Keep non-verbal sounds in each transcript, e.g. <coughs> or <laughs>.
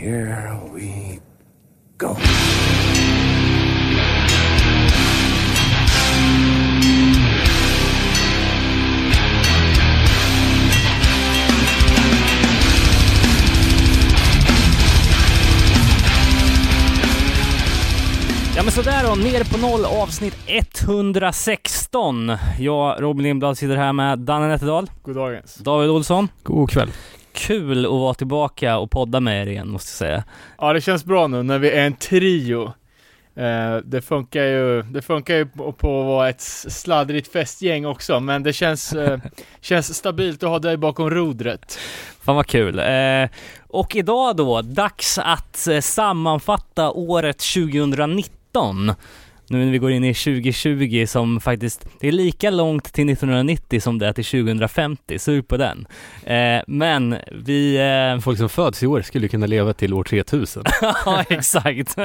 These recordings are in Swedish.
here we go. Ja men sådär då, ner på noll avsnitt 116. Jag, Robin Lindblad, sitter här med Danne Nätterdal, Goddagens. David Olsson. God kväll. Kul att vara tillbaka och podda med er igen måste jag säga. Ja, det känns bra nu när vi är en trio. Eh, det funkar ju, det funkar ju på, på att vara ett sladdrigt festgäng också, men det känns, eh, <laughs> känns stabilt att ha dig bakom rodret. Fan vad kul. Eh, och idag då, dags att sammanfatta året 2019. Nu när vi går in i 2020 som faktiskt, det är lika långt till 1990 som det är till 2050, sug på den. Eh, men vi... Eh, Folk som föds i år skulle kunna leva till år 3000. <laughs> ja, exakt.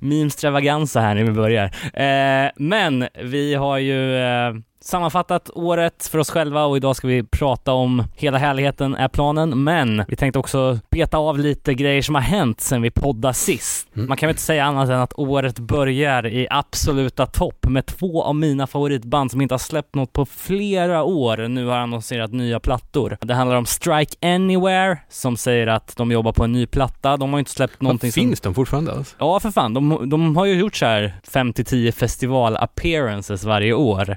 Meme-stravaganza här när vi börjar. Eh, men vi har ju eh, sammanfattat året för oss själva och idag ska vi prata om hela härligheten är planen, men vi tänkte också beta av lite grejer som har hänt sen vi poddade sist. Mm. Man kan väl inte säga annat än att året börjar i absoluta topp med två av mina favoritband som inte har släppt något på flera år nu har annonserat nya plattor. Det handlar om Strike Anywhere som säger att de jobbar på en ny platta. De har ju inte släppt någonting som Finns de fortfarande alltså? Ja, för fan. De, de har ju gjort så här 5-10 festival-appearances varje år.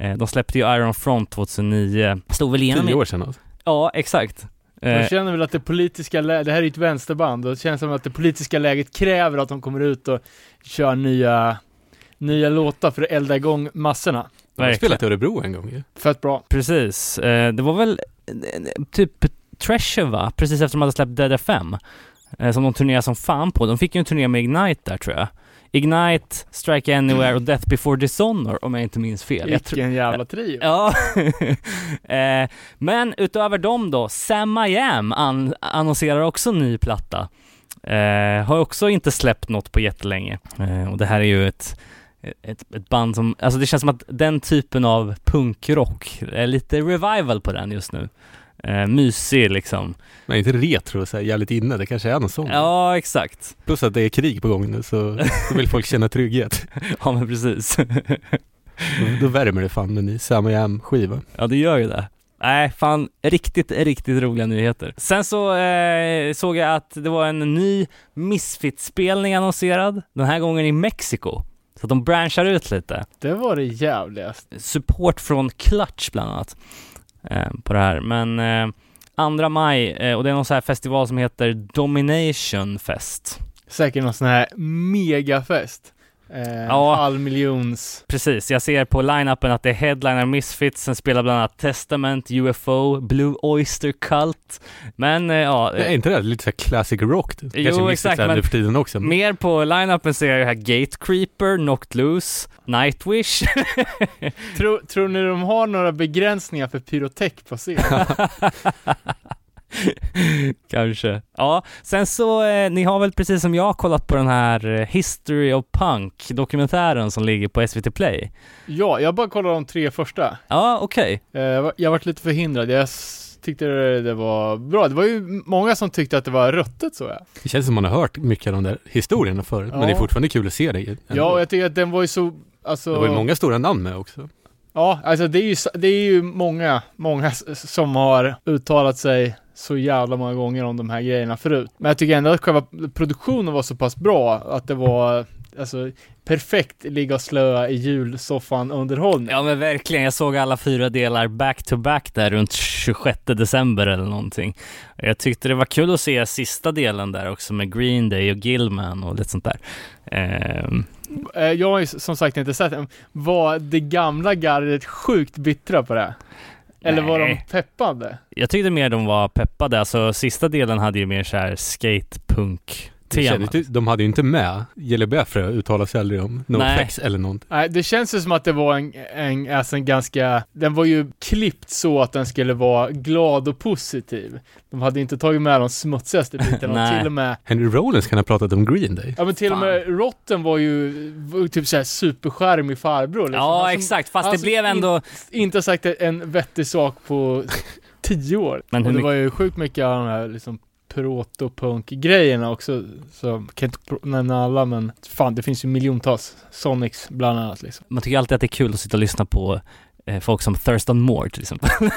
Eh, De släppte ju Iron Front 2009. Slog väl igenom... Tio år sedan alltså. Ja, exakt. Eh, Jag känner väl att det politiska lä- det här är ju ett vänsterband och det känns som att det politiska läget kräver att de kommer ut och kör nya, nya låtar för att elda igång massorna. De har spelat i Örebro en gång ju. Fett bra. Precis. Eh, Det var väl typ Treasure va? Precis efter de hade släppt Dead FM. Som de turnerade som fan på. De fick ju en turné med Ignite där tror jag. Ignite, Strike Anywhere och Death Before Dishonor om jag inte minns fel. Vilken jävla trio. Ja, <laughs> eh, men utöver dem då, Sam I Am an- annonserar också ny platta. Eh, har också inte släppt något på jättelänge. Eh, och det här är ju ett, ett, ett band som, alltså det känns som att den typen av punkrock, är lite revival på den just nu. Eh, mysig liksom. Men inte retro så här, jävligt inne, det kanske är någon sån. Ja, exakt. Plus att det är krig på gång nu så då vill folk känna trygghet. <laughs> Ja, men precis. Då, <laughs> då värmer det fan med ny Sam Am skiva. Ja, det gör ju det. Nej, fan, riktigt, riktigt roliga nyheter. Sen så eh, såg jag att det var en ny Misfit-spelning annonserad, den här gången i Mexiko. Så att de branchar ut lite. Det var det jävligaste. Support från Clutch bland annat Eh, på det här. Men eh, 2 maj, eh, och det är någon sån här festival som heter Domination Fest. Säkert någon sån här megafest. Eh, Ja. Halv miljons. Precis, jag ser på line-upen att det är headliner Misfits, sen spelar bland annat Testament, UFO, Blue Oyster Cult. Men eh, ja, Är inte det lite så här classic rock? Kanske Jo, exakt, men- nu för tiden också. Mer på line-upen ser jag ju här Gate Creeper, Knocked Loose, Nightwish. <laughs> Tror, tror ni de har några begränsningar för pyrotek på scen? <laughs> <laughs> Kanske. Ja, sen så, eh, ni har väl precis som jag kollat på den här eh, History of Punk dokumentären som ligger på SVT Play? ja, jag bara kollade de tre första. Ja, okej. Eh, jag var- jag varit lite förhindrad. Jag tyckte det, var bra. Det var ju många som tyckte att det var ruttet så ja. det känns som man har hört mycket av de där historierna förut. Men det är Ja. fortfarande kul att se det. ändå. Ja, och jag tycker att den var ju så, alltså. Det var ju många stora namn med också. Ja, alltså det är ju, det är ju många, många som har uttalat sig så jävla många gånger om de här grejerna förut. Men jag tycker ändå att själva produktionen var så pass bra att det var, alltså perfekt ligga och slöa i julsoffan underhållning. Ja men verkligen, jag såg alla fyra delar back to back där runt 26 december eller någonting. Jag tyckte det var kul att se sista delen där också med Green Day och Gilman och lite sånt där. Eh, jag har ju som sagt inte sett den. Var det gamla gardet sjukt bittra på det? Eller var de Nej. peppade? jag tyckte mer de var peppade, alltså sista delen hade ju mer så här skatepunk Det tema. kändes, inte- de hade ju inte med Jelly Biafra uttalar sig aldrig om Nej. NoFX eller något. Nej, det känns ju som att det var en, en, alltså en ganska, den var ju klippt så att den skulle vara glad och positiv. De hade inte tagit med de smutsigaste bitarna och <laughs> till och med Henry Rollins kan ha pratat om Green Day. Ja men till och med Rotten var ju, var typ såhär superskärmig farbror liksom. Ja som exakt, fast han det blev ändå... Inte sagt en vettig sak på tio år. Men hur och det mycket- var ju sjukt mycket av de här liksom protopunk-grejerna också. Så jag kan inte nämna alla men fan det finns ju miljontals. Sonics bland annat liksom. Man tycker alltid att det är kul att sitta och lyssna på eh, folk som Thurston Moore till exempel. <laughs>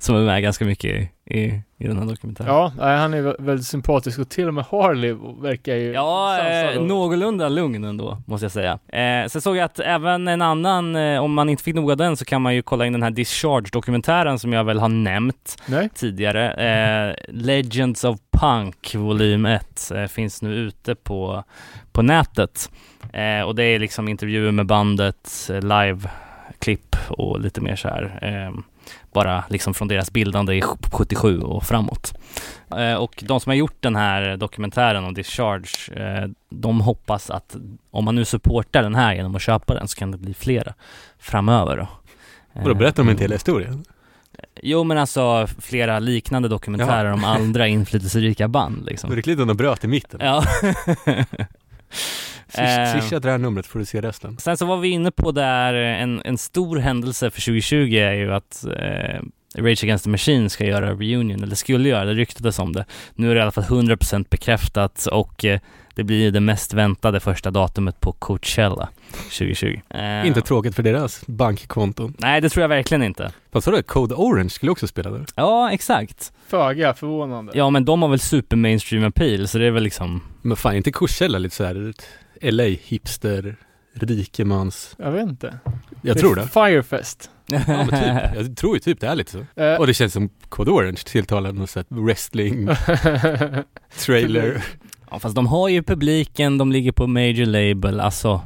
som är med ganska mycket i, i, den här dokumentären. Ja, han är vä- väldigt sympatisk och till och med Harley verkar ju Ja, eh, någorlunda lugn ändå, måste jag säga. Eh, sen såg jag att även en annan, eh, om man inte fick nog av den så kan man ju kolla in den här Discharge-dokumentären som jag väl har nämnt Nej? tidigare. Eh, Legends of Punk, volym 1, eh, finns nu ute på, på nätet. Eh, och det är liksom intervjuer med bandet, eh, live-klipp och lite mer så här. Bara liksom från deras bildande i 77 och framåt. Eh, och de som har gjort den här dokumentären om Discharge, eh, de hoppas att om man nu supportar den här genom att köpa den så kan det bli flera framöver då. Vadå, Eh, berättar de inte hela historien? Jo men alltså flera liknande dokumentärer om andra inflytelserika band Det liksom. var riktigt att de bröt i mitten. Ja. <laughs> Eh. Swisha det här numret får du se resten. Sen så var vi inne på där en, en stor händelse för 2020 är ju att eh, Rage Against the Machine ska göra reunion, eller skulle göra, det ryktades om det. Nu är det i alla fall 100% bekräftat och eh, det blir ju det mest väntade första datumet på Coachella 2020. Eh, Inte tråkigt för deras bankkonton. Nej, det tror jag verkligen inte. Vad sa du? Code Orange skulle också spela där. Ja, exakt. Föga förvånande. Ja, men de har väl super mainstream appeal, så det är väl liksom Men fan, inte Coachella lite såhär LA hipster, rikemans... Jag vet inte. Jag tror det. Firefest. Ja men typ. Jag tror ju typ det är lite så. Eh, Och det känns som Code Orange tilltalar något sätt wrestling, <laughs> trailer. Ja, fast de har ju publiken, de ligger på major label, alltså.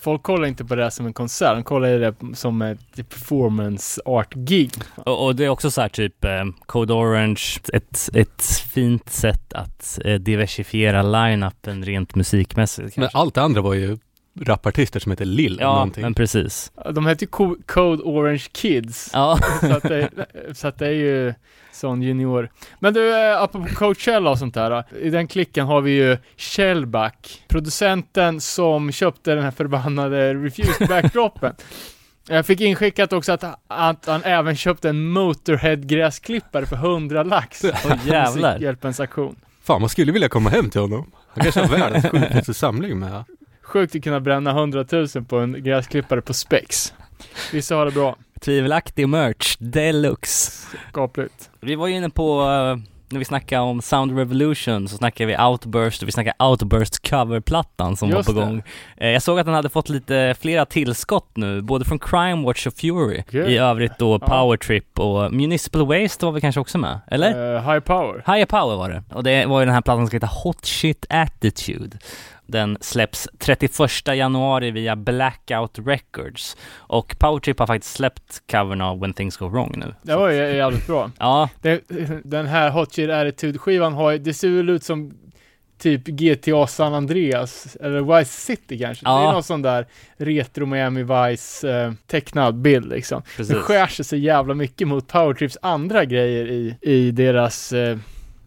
Folk kollar inte på det här som en konsert, de kollar det som ett performance art-gig. Och, och det är också så här typ eh, Code Orange, ett, ett fint sätt att eh, diversifiera line-upen rent musikmässigt Men kanske. allt det andra var ju rapartister som heter Lill Ja, någonting. men precis. De heter ju Co- Code Orange Kids. Ja. så, att det, så att det är ju sån junior. Men du, eh, apropå Coachella och sånt där. då. I den klicken har vi ju Shellback, producenten som köpte den här förbannade Refused backdropen. <laughs> Jag fick inskickat också att, att han även köpte en Motorhead-gräsklippare för 100 lax. Åh jävlar. Musikhjälpens aktion. Fan, man skulle vilja komma hem till honom. Han kanske har världens <laughs> sjukaste samling med. Sjukt att kunna bränna 100 000 på en gräsklippare på Spex. Vissa har det bra. Tvivelaktig merch, deluxe. Skapligt. Vi var ju inne på, eh, när vi snackade om Sound Revolution, så snackade vi Outburst och vi snackade Outburst coverplattan som Just var på det. gång. Eh, Jag såg att den hade fått lite flera tillskott nu, både från Crime Watch och Fury. Okej. I övrigt då Ja. Power Trip och Municipal Waste var vi kanske också med, eller? Eh, high power. Higher Power var det. Och det var ju den här plattan som heter Hot Shit Attitude. Den släpps 31 januari via Blackout Records. Och Power Trip har faktiskt släppt covern av When Things Go Wrong nu. Det var ju jävligt bra. <laughs> Ja, Det, den här Hot Shit Attitude-skivan har det ser väl ut som typ GTA San Andreas, eller Vice City kanske. Ja. Det är någon sån där retro Miami Vice eh, tecknad bild liksom. Det precis. skär sig så jävla mycket mot Powertrips andra grejer i, i deras, eh,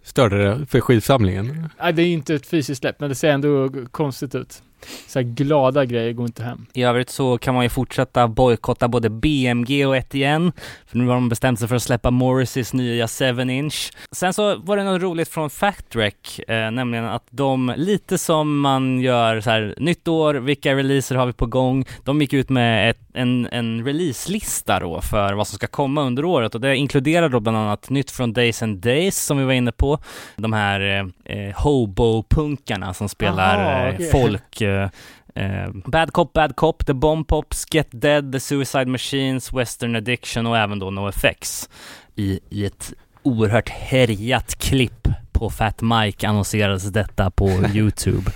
Störde det för skivsamlingen? nej det är inte ett fysiskt släpp, men det ser ändå konstigt ut. Så här glada grejer går inte hem. I övrigt så kan man ju fortsätta bojkotta både BMG och Etienne, för nu har de bestämt sig för att släppa Morrisys nya 7-inch. Sen så var det något roligt från Factrec, eh, nämligen att de, lite som man gör så här, nytt år, vilka releaser har vi på gång? De gick ut med ett, en, en releaselista då för vad som ska komma under året och det inkluderar då bland annat nytt från Days and Days som vi var inne på, de här eh, eh, hobo-punkarna som spelar Aha, eh, okej. folk Eh, Bad Cop, Bad Cop, The Bomb Pops, Get Dead, The Suicide Machines, Western Addiction och även då NoFX i, i ett oerhört härjat klipp på Fat Mike annonserades detta på <laughs> Youtube.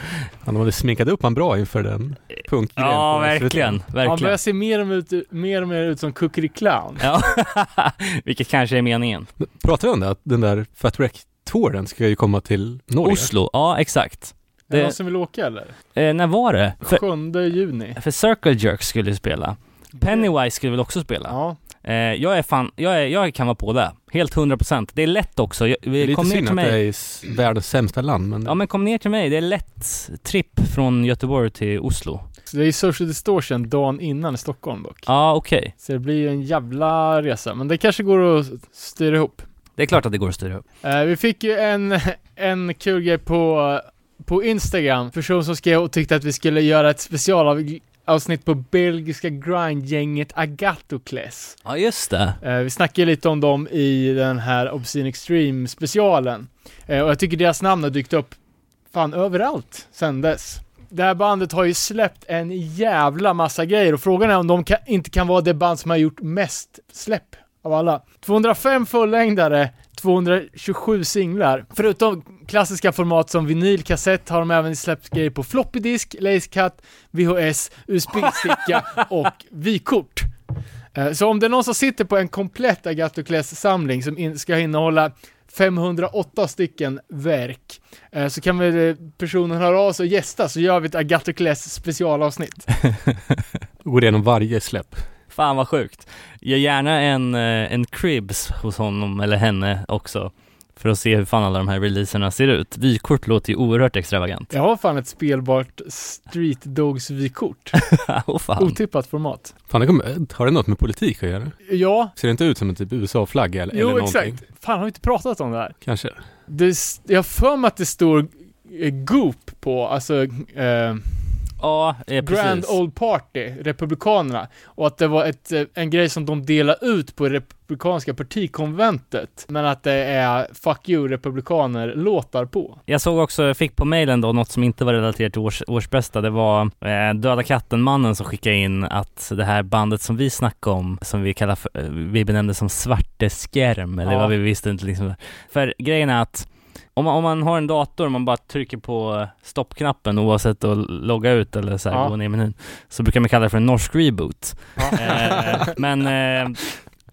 Han hade sminkat upp han bra inför den punkgrejen ja, SVT. verkligen, Han börjar verkligen. se mer och mer ut, mer och mer ut som Cookery Clown. Ja, <laughs> vilket kanske är meningen. Men Pratar vi om det? Att den där Fat Wreck-touren ska ju komma till Norge? Oslo, ja exakt. Är det Det- någon som vill åka eller? Eh, när var det? För, 7 juni. för Circle Jerks skulle spela. Pennywise skulle väl också spela? Ja. Eh, jag är fan, jag, är, jag kan vara på det. Helt 100%. Det är lätt också. Jag, Det är lite kom ner synd till att det är mig. i s- världens sämsta land, men, Ja men kom ner till mig. Det är lätt tripp från Göteborg till Oslo. Så det är ju social distortion dagen innan i Stockholm dock. Ja okej. Så det blir ju en jävla resa, men det kanske går att styra ihop. Det är klart att det går att styra upp. Eh, vi fick ju en, <laughs> en kul grej på, på Instagram. Person som skrev och tyckte att vi skulle göra ett specialavsnitt på belgiska grindgänget Agatocles. Ja, just det. Eh, vi snackade lite om dem i den här Obscene Extreme specialen. Eh, och jag tycker deras namn har dykt upp fan överallt sen dess. Det här bandet har ju släppt en jävla massa grejer och frågan är om de kan, inte kan vara det band som har gjort mest släpp av alla. 205 fullängdare, 227 singlar. Förutom klassiska format som vinyl, kassett har de även släppt grejer på floppy disk, lacecut, VHS, USB-sticka <laughs> och vykort. Eh, Så om det är någon som sitter på en komplett Agatocles-samling som in, ska innehålla 508 stycken verk, eh, så kan väl eh, personen höra av sig och gästa så gör vi ett Agatocles specialavsnitt. <laughs> Går igenom varje släpp. Fan vad sjukt. Ge gärna en, eh, en cribs hos honom eller henne också. För att se hur fan alla de här releaserna ser ut. Vykort låter ju oerhört extravagant. Jag har fan ett spelbart Street Dogs vykort. <laughs> Fan. Otippat format. Fan, det kommer, har det något med politik att göra? Ja, Ser det inte ut som en typ USA-flagga eller, jo eller någonting? exakt. Fan, har vi inte pratat om det här? Kanske. Det, jag har för mig att det står eh, Goop på, alltså eh, Ja, eh, precis. Grand Old Party, Republikanerna. Och att det var ett, eh, en grej som de delade ut på Republikanska partikonventet. Men att det är Fuck you Republikaner låtar på. Jag såg också, jag fick på mailen då något som inte var relaterat till års, årsbästa. Det var eh, Döda katten-mannen som skickade in att det här bandet som vi snackade om, som vi kallar för, eh, vi benämnde som Svarte Skärm, eller Ja. vad vi visste inte liksom. För grejen är att om man, om man har en dator och man bara trycker på stoppknappen oavsett att logga ut eller så här, Ja. gå ner i menyn, så brukar man kalla det för en norsk reboot. Ja. Eh, men eh,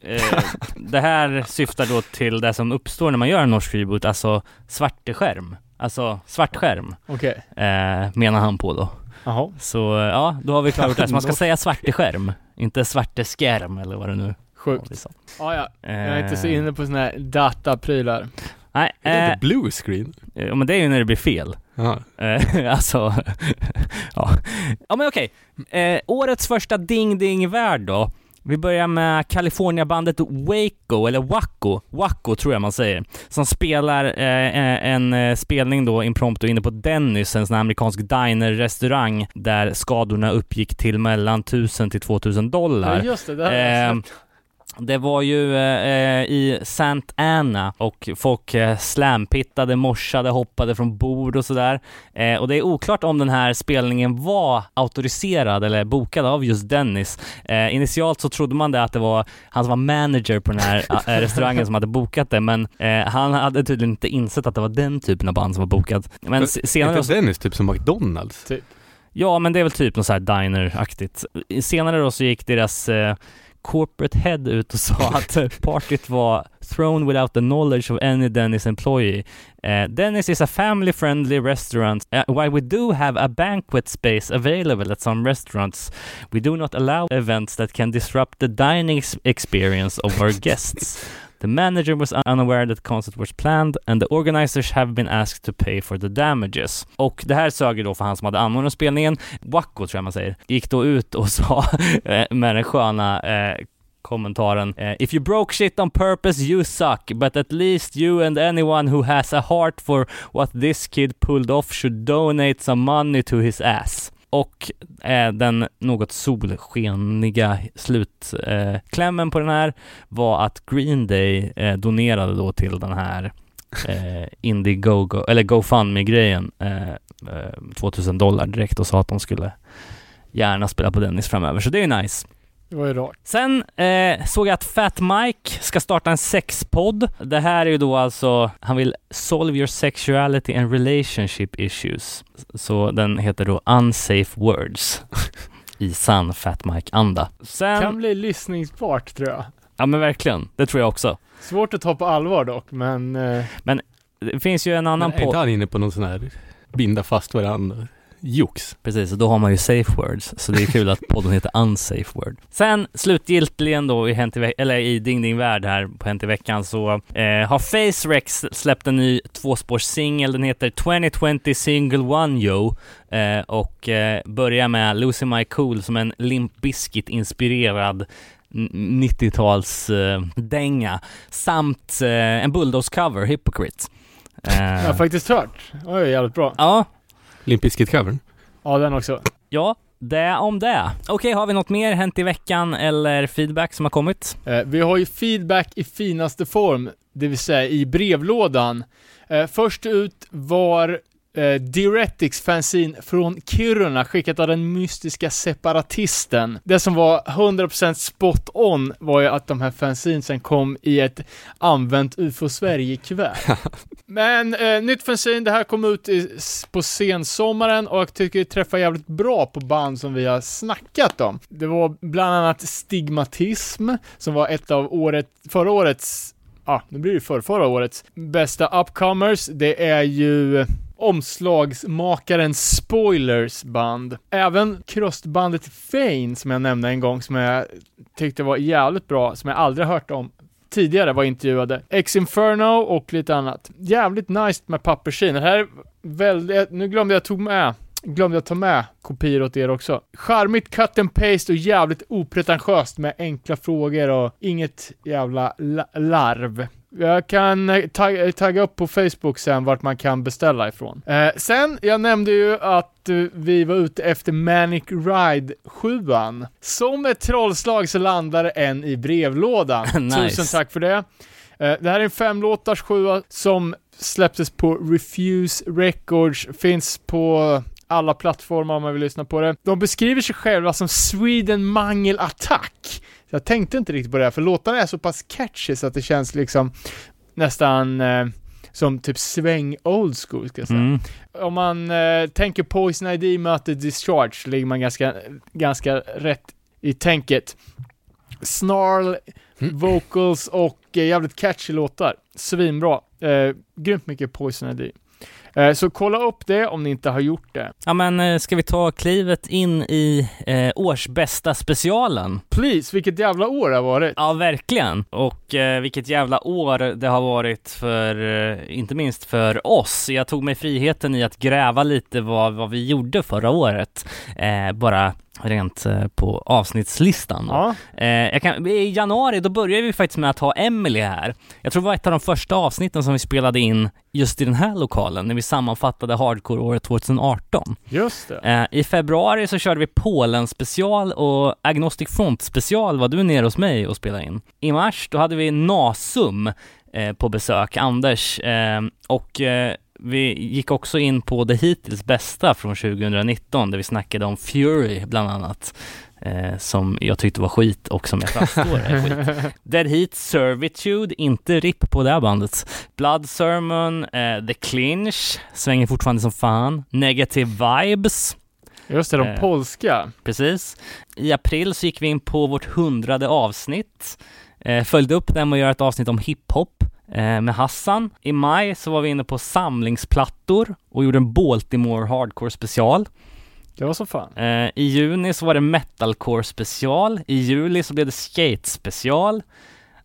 eh, det här syftar då till det som uppstår när man gör en norsk reboot, alltså svarteskärm. Alltså svartskärm, Okej. eh, menar han på då. Jaha. Så eh, ja, då har vi klargjort det. Så man ska <laughs> säga svarteskärm, inte svarteskärm eller vad det nu Sjukt. Ja, ja. Jag är inte så Eh, inne på såna här dataprylar. Nej, Är det eh, inte blue screen? eh, men det är ju när det blir fel. Jaha. Eh, <laughs> alltså, ja. Ja men okej. Eh, årets första Ding Ding Värld då. Vi börjar med California-bandet Waco, eller Waco, Waco tror jag man säger, som spelar eh, eh, en eh, spelning då impromptu inne på Dennis, en sån här amerikansk diner-restaurang där skadorna uppgick till mellan 1000 till 2000 dollar. Ja, just det. det här Eh, det var ju eh, i Sant Anna och folk eh, slampittade, morsade, hoppade från bord och sådär. Eh, och det är oklart om den här spelningen var auktoriserad eller bokad av just Dennis. Eh, initialt så trodde man det att det var han som var manager på den här <laughs> eh, restaurangen som hade bokat det, men eh, han hade tydligen inte insett att det var den typen av band som var bokad. Men Är senare... inte Dennis typ som McDonalds? Ja, men det är väl typ något så här diner-aktigt. Senare då så gick deras eh, corporate head ut och sa att <laughs> partyt var thrown without the knowledge of any Dennis employee. Eh, Dennis is a family friendly restaurant. Uh, while we do have a banquet space available at some restaurants, we do not allow events that can disrupt the dining ex- experience of our <laughs> guests. The manager was unaware that the concert was planned and the organizers have been asked to pay for the damages. Och det här sög ju då för han som hade anordnat spelningen, Wacko tror jag man säger, gick då ut och <laughs> sa eh, med den sköna eh, kommentaren eh, If you broke shit on purpose you suck, but at least you and anyone who has a heart for what this kid pulled off should donate some money to his ass. Och eh, den något solskeniga slutklämmen eh, på den här var att Green Day eh, donerade då till den här eh, Indiegogo, eller GoFundMe-grejen, eh, eh, 2000 dollar direkt och sa att de skulle gärna spela på Dennis framöver, så det är nice. Det var ju rart. Sen eh, såg jag att Fat Mike ska starta en sexpodd. Det här är ju då alltså, han vill solve your sexuality and relationship issues. Så den heter då Unsafe Words. <laughs> I sann Fat Mike-anda. Sen, Kan bli lyssningsbart tror jag. ja men verkligen, det tror jag också. Svårt att ta på allvar dock, men... Eh, Det finns ju en annan Men är inte podd, han inne på någon sån här binda fast varandra jox? precis, och då har man ju safe words, så det är kul att podden heter Unsafe Word. Sen slutgiltigen då i, Hänt i, eller i Ding Ding Värld här på Hänt i veckan så eh, har Face Rex släppt en ny tvåspårssingel, den heter 2020 Single One Yo eh, och eh, börjar med Losing My Cool som en Limp Bizkit inspirerad 90-tals-dänga samt eh, en Bulldoze-cover, Hypocrite. Eh, Jag har faktiskt hört. Oj, jävligt bra. ja, Limp Bizkit-covern. Ja, den också. ja, det om det. Okej, har vi något mer hänt i veckan eller feedback som har kommit? Eh, vi har ju feedback i finaste form, det vill säga i brevlådan. Eh, först ut var eh, Diuretics fanzine från Kiruna, skickat av den mystiska separatisten. Det som var 100% spot on var ju att de här fanzinesen kom i ett använt UFO Sverige-kuvert. <laughs> Men eh, nytt fanzine, det här kom ut i, på sensommaren och jag tycker det träffar jävligt bra på band som vi har snackat om. Det var bland annat Stigmatism, som var ett av året, förra årets, ja, ah, nu blir det för förra årets bästa upcomers. Det är ju omslagsmakaren Spoilers band. Även krustbandet Fane som jag nämnde en gång, som jag tyckte var jävligt bra, som jag aldrig hört om tidigare var intervjuade. Ex Inferno och lite annat. Jävligt nice med papperskin. Det här är väldigt, nu glömde jag tog med glömde jag ta med kopior åt er också. Charmigt cut and paste och jävligt opretentiöst med enkla frågor och inget jävla larv. Jag kan eh, tagga, tagga upp på Facebook sen vart man kan beställa ifrån. Eh, sen, jag nämnde ju att eh, vi var ute efter Manic Ride 7 Som ett trollslag så landade en i brevlådan. <laughs> Nice. Tusen tack för det. Eh, det här är en femlåtars sjua som släpptes på Refuse Records, finns på alla plattformar om man vill lyssna på det. De beskriver sig själva som Sweden Mangel Attack. Jag tänkte inte riktigt på det, här, för låtarna är så pass catchy så att det känns liksom nästan eh, som typ sväng old school ska jag säga. Mm. Om man eh, tänker Poison ID möter Discharge så ligger man ganska, ganska rätt i tänket. Snarl, Mm. vocals och eh, jävligt catchy låtar. Svinbra. Eh, grymt mycket Poison ID. Eh, så kolla upp det om ni inte har gjort det. Ja men eh, ska vi ta klivet in i eh, årsbästa specialen? Please, vilket jävla år det har varit. Ja, verkligen. Och eh, vilket jävla år det har varit för, eh, inte minst för oss. Jag tog mig friheten i att gräva lite vad, vad vi gjorde förra året. Eh, bara rent eh, på avsnittslistan. Ja, Eh, kan, I januari, då började vi faktiskt med att ha Emily här. Jag tror det var ett av de första avsnitten som vi spelade in just i den här lokalen, när vi sammanfattade Hardcore-året 2018. just det. Eh, I februari så körde vi Polen special och Agnostic Front special var du nere hos mig och spelade in. I mars då hade vi Nasum eh, på besök, Anders, och vi gick också in på det hittills bästa från 2019 där vi snackade om Fury bland annat. Eh, som jag tyckte var skit och som jag faststår är skit. <laughs> Dead Heat Servitude, inte RIP på det här bandet. Blood Sermon, eh, The Clinch, svänger fortfarande som fan. Negative Vibes, Just det, de Eh. polska. precis. I april så gick vi in på vårt hundrade avsnitt. Eh, följde upp med att göra ett avsnitt om hiphop med Hassan. I maj så var vi inne på samlingsplattor och gjorde en Baltimore Hardcore special. Det var så fan. Eh, I juni så var det metalcore special. I juli så blev det skate special.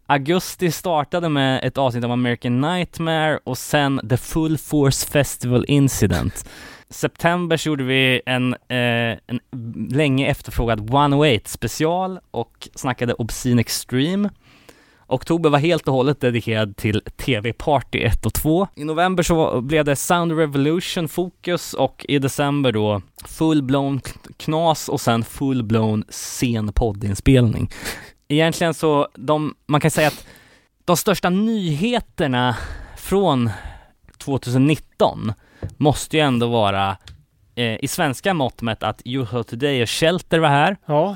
Augusti startade med ett avsnitt om American Nightmare och sen The Full Force Festival Incident. <laughs> September så gjorde vi en, eh, en länge efterfrågad 108 special och snackade Obscene Extreme. Oktober var helt och hållet dedikerad till TV Party 1 och 2. I november så blev det Sound Revolution fokus och i december då full-blown knas och sen full-blown sen poddinspelning. Egentligen så, de, man kan säga att de största nyheterna från 2019 måste ju ändå vara eh, i svenska mått mätt att UFO Today och Shelter var här, Ja,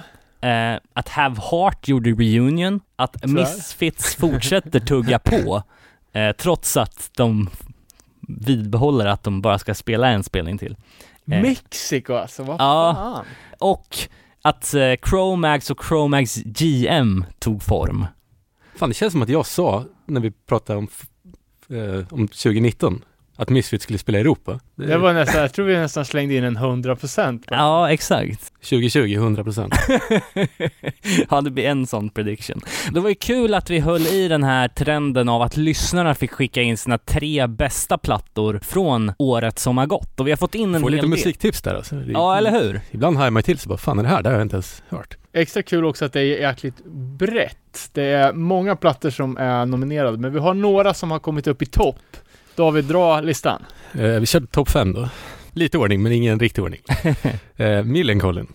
eh, att Have Heart gjorde reunion, att Tyvärr. Misfits fortsätter tugga på, eh, trots att de vidbehåller att de bara ska spela en spelning till. Eh. Mexiko alltså, vad Ja. fan. Och att eh, Chromax och Chromax GM tog form. Fan, det känns som att jag sa när vi pratade om, eh, om 2019 att Misfits skulle spela i Europa. Det, Det var nästan, jag tror vi nästan slängde in en 100% på det. Ja, exakt. 2020, 100 procent. <laughs> ja, det blir en sån prediction. Det var ju kul att vi höll i den här trenden av att lyssnarna fick skicka in sina tre bästa plattor från året som har gått. Och vi har fått in en Får hel lite del. musiktips där alltså. Det- Ja, eller hur? Ibland har man till sig bara, fan är det här? Det har jag inte ens hört. extra kul också att det är jäkligt brett. Det är många plattor som är nominerade, men vi har några som har kommit upp i topp. David, dra listan. Eh, vi kör topp fem då. Lite ordning, men ingen riktig ordning. <laughs> eh, Millencolin,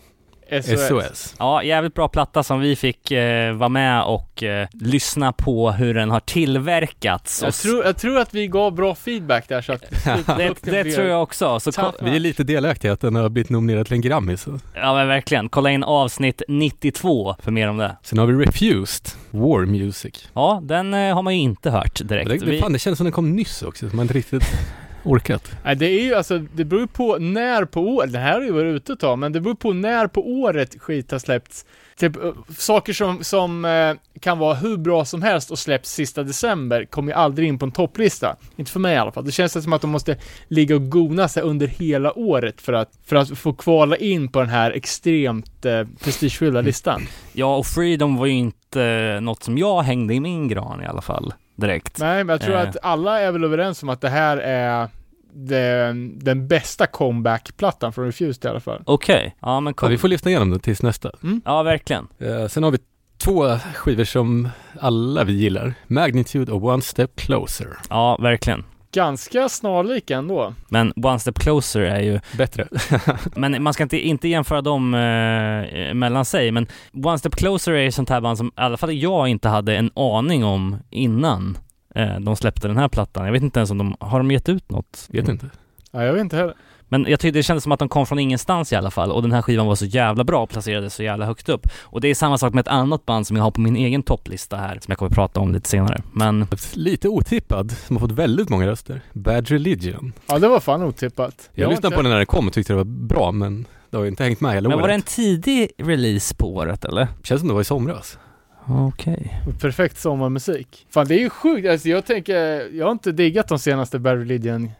SOS. SOS. Ja, jävligt bra platta som vi fick eh, vara med och eh, lyssna på hur den har tillverkats. Jag tror, jag tror att vi gav bra feedback där så att <laughs> det, det tror jag också. Så ko-. Vi är lite delaktiga att den har blivit nominerad till en Grammy. Så. ja men verkligen, kolla in avsnitt 92 för mer om det. Sen har vi Refused, War Music. Ja, den eh, har man ju inte hört direkt. Det, det, Vi- fan, det känns som den kom nyss också, så man inte riktigt <laughs> orkat. Nej, det är ju alltså, det beror ju på när på året, det här har ju varit ute ett tag, men det beror på när på året skit har släppts. Typ, eh, saker som, som eh, kan vara hur bra som helst och släpps sista december kommer ju aldrig in på en topplista. Inte för mig i alla fall. Det känns som att de måste ligga och gona sig under hela året för att, för att få kvala in på den här extremt eh, prestigefyllda listan. Ja, och Freedom var ju inte eh, något som jag hängde i min gran i alla fall, direkt. Nej, men jag tror Eh. att alla är väl överens om att det här är den, den bästa comeback-plattan från Refused i alla fall. Okej, ja men Ja, kom. vi får lyssna igenom det tills nästa. Ja, verkligen. Eh, sen har vi två skivor som alla vi gillar. Magnitude och One Step Closer. Ja, verkligen. Ganska snarlika ändå. Men One Step Closer är ju, Bättre. <laughs> men man ska inte, inte jämföra dem eh, mellan sig, men One Step Closer är ju sånt här band som i alla fall jag inte hade en aning om innan de släppte den här plattan. Jag vet inte ens om de, har de gett ut något? Vet inte. Ja, jag vet inte heller. Men jag tyckte det kändes som att de kom från ingenstans i alla fall och den här skivan var så jävla bra och placerades så jävla högt upp. Och det är samma sak med ett annat band som jag har på min egen topplista här, som jag kommer att prata om lite senare. Men Lite otippad, som har fått väldigt många röster. Bad Religion. Ja, det var fan otippat. Jag har lyssnade inte- på den när den kom och tyckte det var bra, men det har ju inte hängt med hela Men var året. det en tidig release på året eller? Känns som det var i somras. Okej. Perfekt sommarmusik. Fan, det är ju sjukt. Alltså, jag tänker, jag har inte diggat de senaste Bad Religion.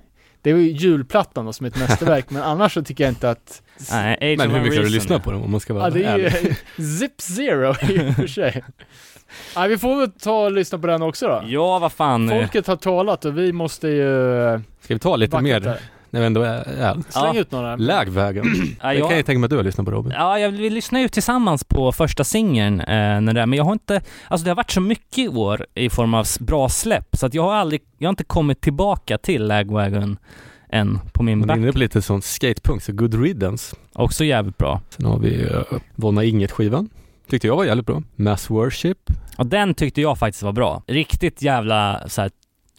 Det är ju julplattan då, som är ett mästerverk, <laughs> men annars så tycker jag inte att... Nej, Age Men hur mycket har du lyssnat på dem om man ska vara Ja, det är ärlig? ju <laughs> Zip Zero i och för sig. <laughs> Nej, vi får väl ta och lyssna på den också då. Ja, vad fan. Folket har talat och vi måste ju... eh, Ska vi ta lite mer där. När vi ändå är, är. Släng Ja. ut några. Lägvägen. <clears throat> Ja, Det jag, kan jag tänka mig att du har lyssnat på Robin. ja, jag, vi lyssnade ju tillsammans på första singeln, eh, när det, men jag har inte, alltså det har varit så mycket i år i form av bra släpp, så att jag har aldrig, jag har inte kommit tillbaka till Lagwagon än på min Man är inne back. på lite sån skatepunk, så Good Riddance. Också jävligt bra. Sen har vi uh, Vonna Inget-skivan. Tyckte jag var jävligt bra. Mass Worship. Och den tyckte jag faktiskt var bra. Riktigt jävla så här,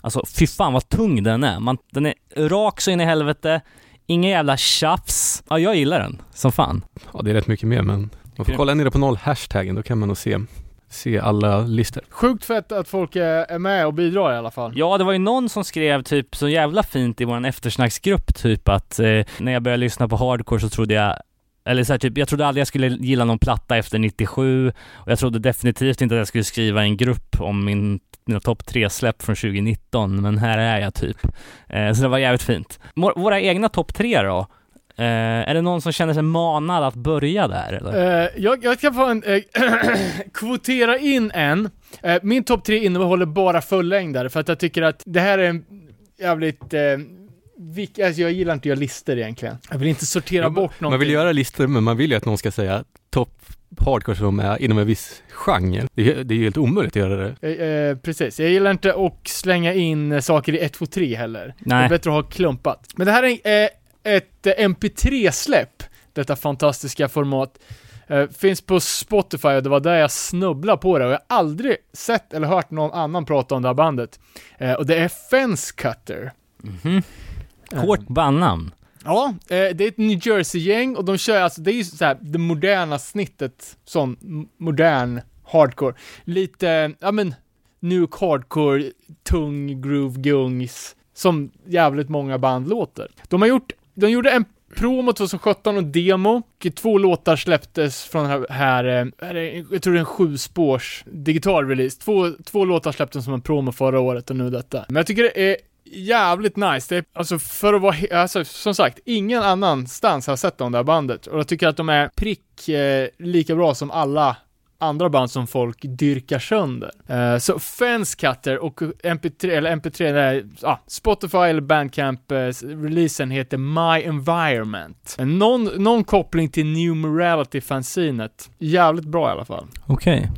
alltså fy fan vad tung den är. Man, den är rak så in i helvete, inga jävla tjafs. Ja, jag gillar den som fan. Ja, det är rätt mycket mer, men man får kolla nere på noll hashtaggen, då kan man nog se, se alla listor. Sjukt fett att folk är, är med och bidrar i alla fall. Ja, det var ju någon som skrev typ så jävla fint i vår eftersnacksgrupp typ att eh, när jag började lyssna på hardcore så trodde jag eller så här, typ, jag trodde aldrig jag skulle gilla någon platta efter 97 och jag trodde definitivt inte att jag skulle skriva en grupp om min, mina topp tre släpp från 2019, men här är jag typ. Eh, så det var jävligt fint. Vår, våra egna topp tre då? Eh, är det någon som känner sig manad att börja där eller? Eh, jag, jag ska få en, eh, <clears throat> kvotera in en. Eh, min topp tre innehåller bara fullängdare för att jag tycker att det här är en jävligt, eh, vik- alltså jag gillar inte att göra listor egentligen. Jag vill inte sortera Ja, bort någonting. Man vill göra listor, men man vill ju att någon ska säga topp hardcore som är inom en viss genre. Det är, det är ju helt omöjligt att göra det. Eh, eh, precis, jag gillar inte att slänga in saker i 1, 2, 3 heller. Det är Nej. bättre att ha klumpat. Men det här är eh, ett eh, MP3-släpp, detta fantastiska format. Eh, finns på Spotify och det var där jag snubblade på det och jag har aldrig sett eller hört någon annan prata om det här bandet. Och det är Fence Cutter. Mhm. Hårt bandnamn. Ja, eh, det är ett New Jersey-gäng och de kör alltså, det är ju så här det moderna snittet, sån modern hardcore. Lite, ja men, nuke hardcore, tung groove gungs, som jävligt många band låter. De har gjort, de gjorde en promo 2017 och demo, och två låtar släpptes från den här, här eh, jag tror det är en sju spårs digital release. Två, två låtar släpptes som en promo förra året och nu detta. Men jag tycker det är jävligt nice. Det är, alltså för att vara, alltså som sagt, ingen annanstans har sett de det här bandet. Och jag tycker att de är prick eh, lika bra som alla andra band som folk dyrkar sönder. Eh, så Fencecutter och MP3, eller MP3, nej, ah, Spotify eller Bandcamp, eh, releasen heter My Environment. Någon, någon koppling till New Morality-fanzinet. Jävligt bra i alla fall. Okej.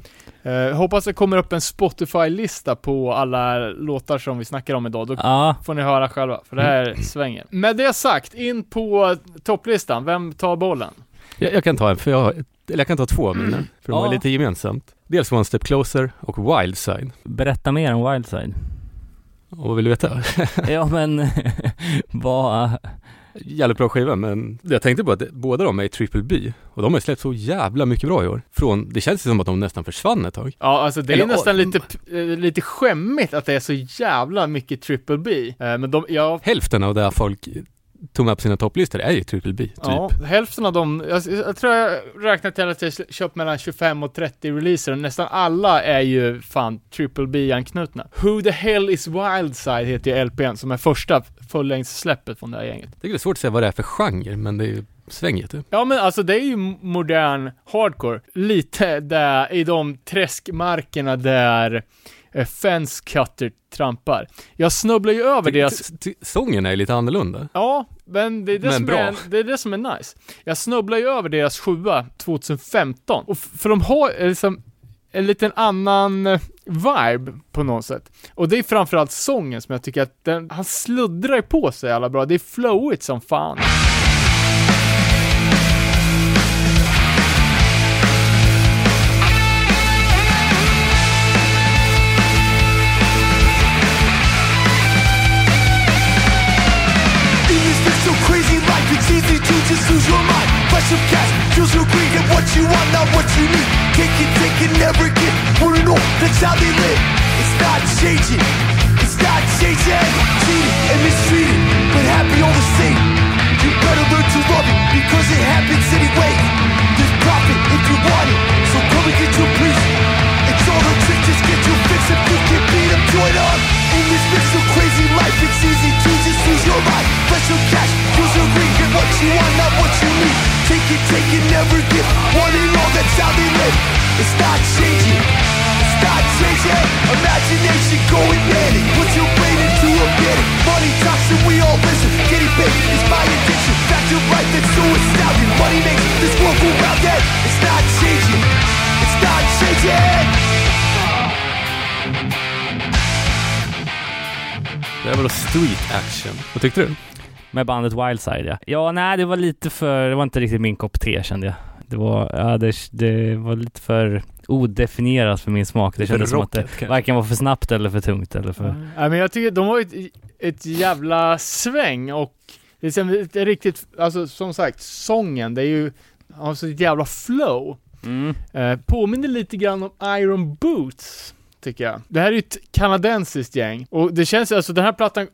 Eh, hoppas det kommer upp en Spotify-lista på alla låtar som vi snackar om idag. Då Ja, får ni höra själva, för det här svänger. Med det sagt, in på topplistan. Vem tar bollen? Jag, jag kan ta en, för jag har, eller jag kan ta två av mina, för de har Ja. lite gemensamt. Dels One Step Closer och Wildside. berätta mer om Wildside. Och vad vill du veta? <laughs> ja men, <laughs> vad... Jävligt bra skiva, men jag tänkte på att båda de är i Triple B och de har släppt så jävla mycket bra i år. Från, det känns som att de nästan försvann ett tag. Ja, alltså det är Eller, nästan lite, eh, lite skämmigt att det är så jävla mycket triple B. Eh, men de, ja, Hälften av det folk tog med på sina topplistor är ju Triple B, typ. ja, hälften av dem, jag, jag tror jag räknat till att jag köpt mellan 25 och 30 releaser och nästan alla är ju fan triple B-anknutna. Who the hell is Wildside heter ju LPn som är första fullängdssläppet från det här gänget. Jag tycker det är svårt att säga vad det är för genre, men det är ju svänger typ. Ja men alltså det är ju modern hardcore. Lite där i de träskmarkerna där eh, Fence Cutter trampar. Jag snubblar ju över deras Sången är lite annorlunda. Ja, men det är det, Men som bra. är, det är det som är nice. Jag snubblar ju över deras sjua 2015, och för de har eh, liksom en liten annan eh, vibe på något sätt. Och det är framförallt sången som jag tycker att den, han sluddrar ju på sig alla bra. Det är flowigt som fan. Just lose your mind. Flash of cash, feels so greed, get what you want, not what you need. Take it, take it, never get. Wanna know, that's how they live. It's not changing, it's not changing. Cheated and mistreated, but happy all the same. You better learn to love it, because it happens anyway. There's profit if you want it, so come and get your piece. It's all a trick, just get your fix if you can beat them, join up. In this been so crazy life, it's easy Flash your cash, greed, get what you want, not what you need. Take it, take it, never give. One and all, that's how they live. It's not changing, it's not changing. Imagination going manic, put your brain into a panic. Money talks and we all listen. Getting paid is my addiction. Fact of life that's so astounding. Money makes this world go round, and it's not Det väl street action. Vad tyckte du? Med bandet Wildside ja. Ja, nej det var lite för, det var inte riktigt min kopp te kände jag. Det var, ja det, det var lite för odefinierat för min smak. Det Lite kändes som att det kanske. varken var för snabbt eller för tungt eller för... Ja, men jag tycker de har ett, ett jävla sväng och det är ett riktigt, alltså som sagt, sången, det är ju, har så ett jävla flow. Mm. Eh, påminner lite grann om Iron Boots, tycker jag. Det här är ju ett kanadensiskt gäng, och det känns alltså, den här plattan,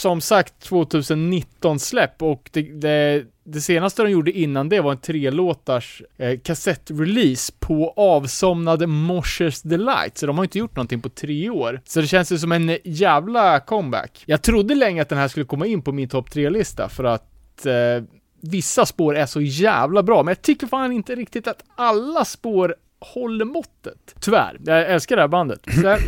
som sagt, 2019 släpp, och det, det, det senaste de gjorde innan det var en trelåtars eh, kassettrelease på avsomnade Moshers Delight, så de har inte gjort någonting på tre år. Så det känns ju som en jävla comeback. Jag trodde länge att den här skulle komma in på min topp tre-lista, för att eh, vissa spår är så jävla bra, men jag tycker fan inte riktigt att alla spår håller måttet. Tyvärr. Jag älskar det här bandet. Jag,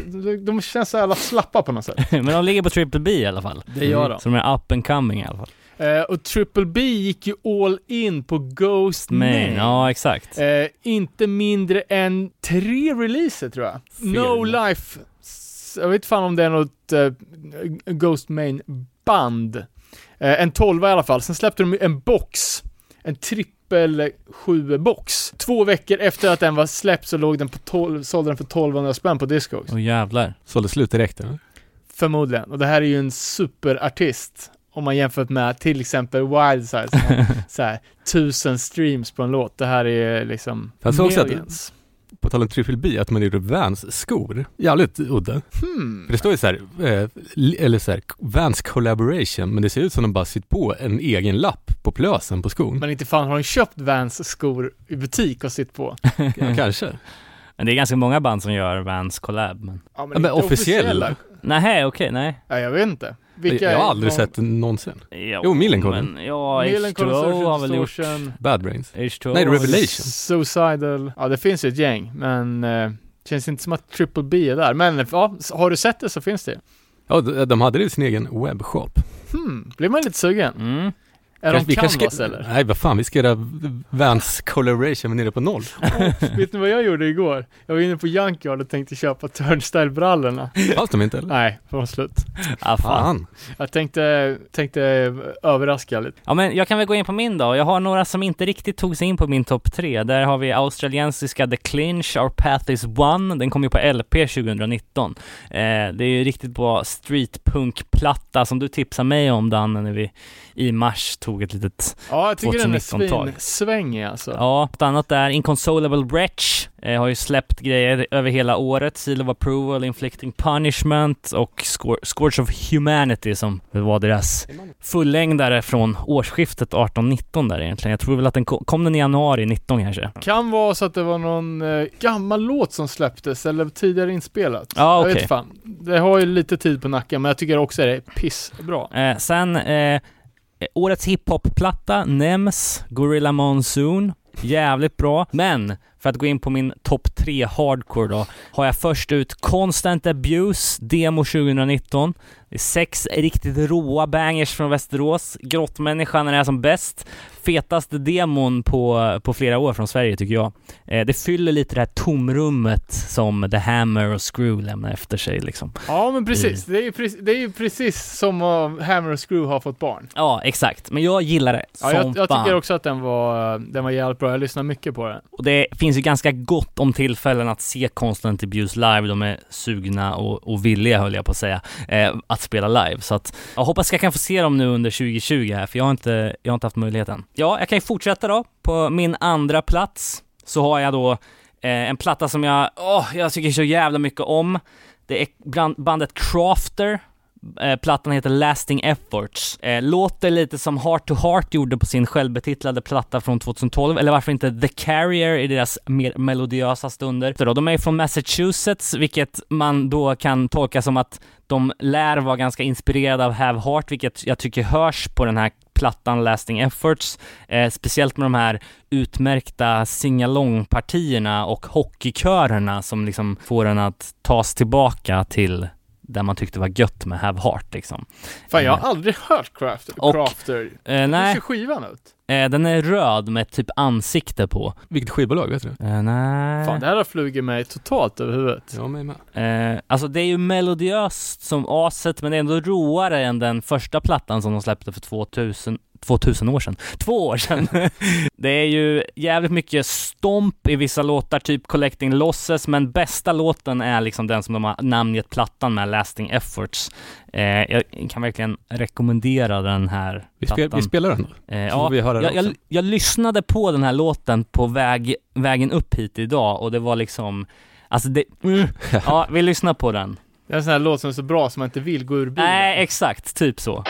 de- känns så jävla slappa på något sätt. <laughs> Men de ligger på Triple B i alla fall. Det gör de. Så de är up and coming i alla fall. Eh, och Triple B gick ju all in på Ghost Main. ja exakt. Eh, inte mindre än tre releaser tror jag. No Fyra. Life, s- jag vet inte fan om det är något eh, Ghost Main band. Eh, en 12 i alla fall. Sen släppte de en box. En trippel 7 box. Två veckor efter att den var släppt så låg den på 12, sålde den för 1200 spänn på Discogs. Åh jävlar. Sålde slut direkt eller? Förmodligen. Och det här är ju en superartist. Om man jämfört med till exempel Wildside som har <laughs> så här, tusen streams på en låt. Det här är liksom Jag såg också att-. På tal om B, att man gjorde Vans skor. Jävligt udda. Hmm. För det står ju så här, eh, eller så här, Vans collaboration, men det ser ut som de bara sytt på en egen lapp på plösen på skon. Men inte fan har de köpt Vans skor i butik och sitt på. <laughs> Ja, kanske. Men det är ganska många band som gör Vans collab men... Ja, Ja, men inte officiella. Nej, okej, nej. Ja, jag vet inte. Vilka jag har aldrig någon- sett någonsin. Ja, Jo, Millencolin. Ja, Millencolin, H2O Social har väl gjort... Bad Brains. H2O Nej, Revelation. Suicidal. Ja, det finns ju ett gäng, men eh, känns inte som att Triple B är där. Men ja, har du sett det så finns det. Ja, de, de hade ju sin egen webbshop. Hmm, blir man lite sugen? Mm. Är Kanske- de vi kanske Canvas ska- eller? Nej, vad fan, vi ska göra Vans coloration nere på noll. Vet ni vad jag gjorde igår? Jag var inne på Junkyard och tänkte köpa Turnstyle-brallorna. Fanns de inte eller? Nej, de var slut. Ah, fan. Fan. Jag tänkte, tänkte överraska lite. Ja men jag kan väl gå in på min då. Jag har några som inte riktigt tog sig in på min topp tre. Där har vi australiensiska The Clinch, Our Path Is One. Den kom ju på LP 2019. Eh, det är ju riktigt bra streetpunk-platta som du tipsade mig om Danne när vi i mars tog ett litet Ja, jag tycker den är 2019-tag. svinsvängig alltså. Ja, ett annat där, Inconsolable Wretch, eh, har ju släppt grejer över hela året. Seal of Approval, Inflicting Punishment och Scourge of Humanity som var deras fullängdare från årsskiftet 18-19 där egentligen. Jag tror väl att den kom, kom den i januari 19 kanske. Kan vara så att det var någon eh, gammal låt som släpptes eller tidigare inspelat. Ja, Jag okej. vet fan. Det har ju lite tid på nacken men jag tycker också det är pissbra. Eh, sen, eh, årets hiphop-platta, nämns, Gorilla Monsoon. Jävligt bra. Men, för att gå in på min topp tre hardcore då, har jag först ut Constant Abuse, demo 2019. Det är sex riktigt råa bangers från Västerås. Grottmänniskan är som bäst. Fetaste demon på, på flera år från Sverige tycker jag. Eh, det fyller lite det här tomrummet som The Hammer och Screw lämnar efter sig liksom. Ja men precis. Det är ju precis, det är ju precis som om Hammer och Screw har fått barn. Ja, exakt. Men jag gillar det Ja, som jag, jag tycker också att den var, den var jävligt bra. Jag lyssnar mycket på den. Och det finns finns ju ganska gott om tillfällen att se Constant Abuse live. De är sugna och, och villiga, höll jag på att säga, eh, att spela live. Så att jag hoppas jag kan få se dem nu under 2020 här, för jag har inte, jag har inte haft möjligheten. Ja, jag kan ju fortsätta då. På min andra plats så har jag då eh, en platta som jag, åh, jag tycker så jävla mycket om. Det är bandet Crafter. Eh, plattan heter Lasting Efforts. Eh, låter lite som Heart to Heart gjorde på sin självbetitlade platta från 2012, eller varför inte The Carrier i deras mer melodiösa stunder. De är från Massachusetts, vilket man då kan tolka som att de lär vara ganska inspirerade av Have Heart, vilket jag tycker hörs på den här plattan Lasting Efforts, eh, speciellt med de här utmärkta singalong-partierna och hockeykörerna som liksom får en att tas tillbaka till där man tyckte var gött med Have Heart liksom. Fan jag har aldrig hört Crafter. Och- Crafter. Eh, Hur nej, ser skivan ut? eh, den är röd med typ ansikte på. Vilket skivbolag, vet du? Eh, nej. Fan det här har flugit mig totalt över huvudet. Ja, mig med. Eh, alltså det är ju melodiöst som aset, men det är ändå roare än den första plattan som de släppte för 2000, 2000 år sedan. <laughs> Två år sedan! <laughs> det är ju jävligt mycket stomp i vissa låtar, typ Collecting Losses, men bästa låten är liksom den som de har namngett plattan med, Lasting Efforts. Eh, jag kan verkligen rekommendera den här Vi, spel, plattan. vi spelar den då. Eh, får vi höra den jag, jag, jag lyssnade på den här låten på väg, vägen upp hit idag och det var liksom, alltså det, mm, <laughs> ja vi lyssnar på den. Det är en sån här låt som är så bra som man inte vill gå ur bilen. Nej, exakt, typ så.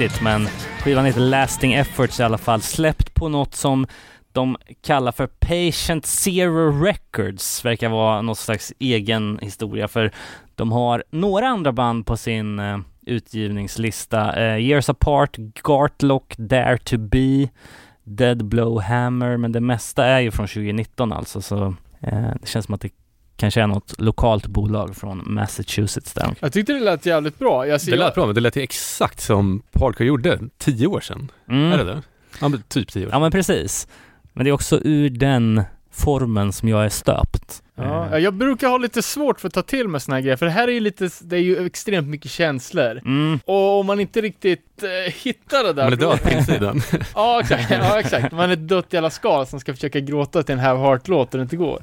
Riktigt, men skivan heter Lasting Efforts i alla fall, släppt på något som de kallar för Patient Zero Records, verkar vara något slags egen historia, för de har några andra band på sin uh, utgivningslista. Uh, Years Apart, Gartlock, Dare To Be, Dead Blow Hammer, men det mesta är ju från 2019 alltså, så uh, det känns som att det kanske är något lokalt bolag från Massachusetts där. Jag tyckte det lät jävligt bra. Jag ser det lät bra, men det lät ju exakt som Parker gjorde tio år sedan. Mm. Är det det? Ja, men typ tio år sedan. Ja, men precis. Men det är också ur den formen som jag är stöpt. Ja, eh. jag brukar ha lite svårt för att ta till mig såna här grejer, för det här är ju lite, det är ju extremt mycket känslor. Mm. Och om man inte riktigt eh, hittar det där... Man är död på insidan. <laughs> ja, exakt. Ja, exakt. Man är dött jävla skal som ska försöka gråta till en Have Heart-låt och det inte går.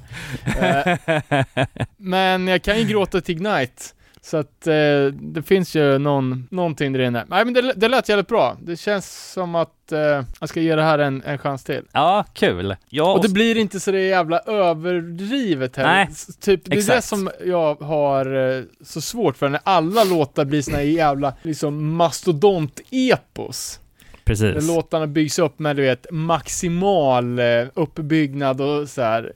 eh, <laughs> men jag kan ju gråta till Ignite. Så att eh, det finns ju någon, någonting där inne. Nej men det, det lät jävligt bra. Det känns som att eh, jag ska ge det här en, en chans till. Ja, kul. Ja, och det blir inte så det jävla överdrivet heller. Nej, typ, det är exakt. det som jag har eh, så svårt för, när alla låtar blir såna jävla liksom mastodont-epos. Precis. Låtarna byggs upp med du vet maximal eh, uppbyggnad och så här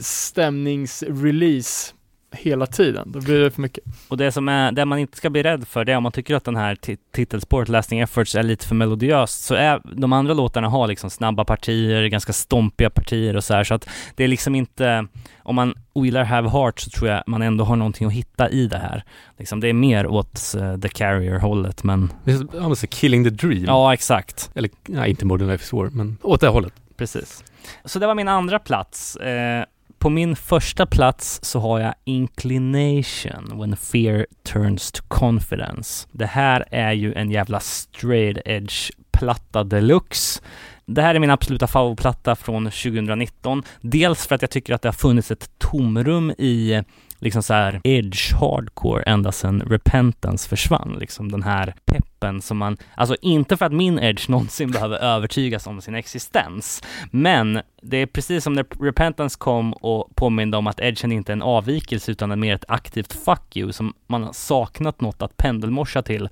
stämningsrelease hela tiden. Då blir det för mycket. Och det som är, det man inte ska bli rädd för, det är om man tycker att den här titelspåret, Lasting Efforts, är lite för melodiöst, så är de andra låtarna har liksom snabba partier, ganska stompiga partier och så här, så att det är liksom inte, om man ogillar Have Heart så tror jag man ändå har någonting att hitta i det här. Liksom, det är mer åt uh, The Carrier-hållet, men... Ja, men så Killing the Dream. Ja, exakt. Eller, nej, inte Modern Life is War, men åt det hållet. Precis. Så det var min andra plats. Eh, på min första plats så har jag Inclination When Fear Turns to Confidence. Det här är ju en jävla straight edge platta deluxe. Det här är min absoluta favoritplatta från 2019. Dels för att jag tycker att det har funnits ett tomrum i liksom så här edge hardcore ända sedan Repentance försvann. Liksom den här pepp peppen som man, alltså inte för att min edge <laughs> någonsin behöver övertygas om sin existens, men det är precis som när Repentance kom och påminde om att edgen inte är en avvikelse utan är mer ett aktivt fuck you som man har saknat något att pendelmorsa till.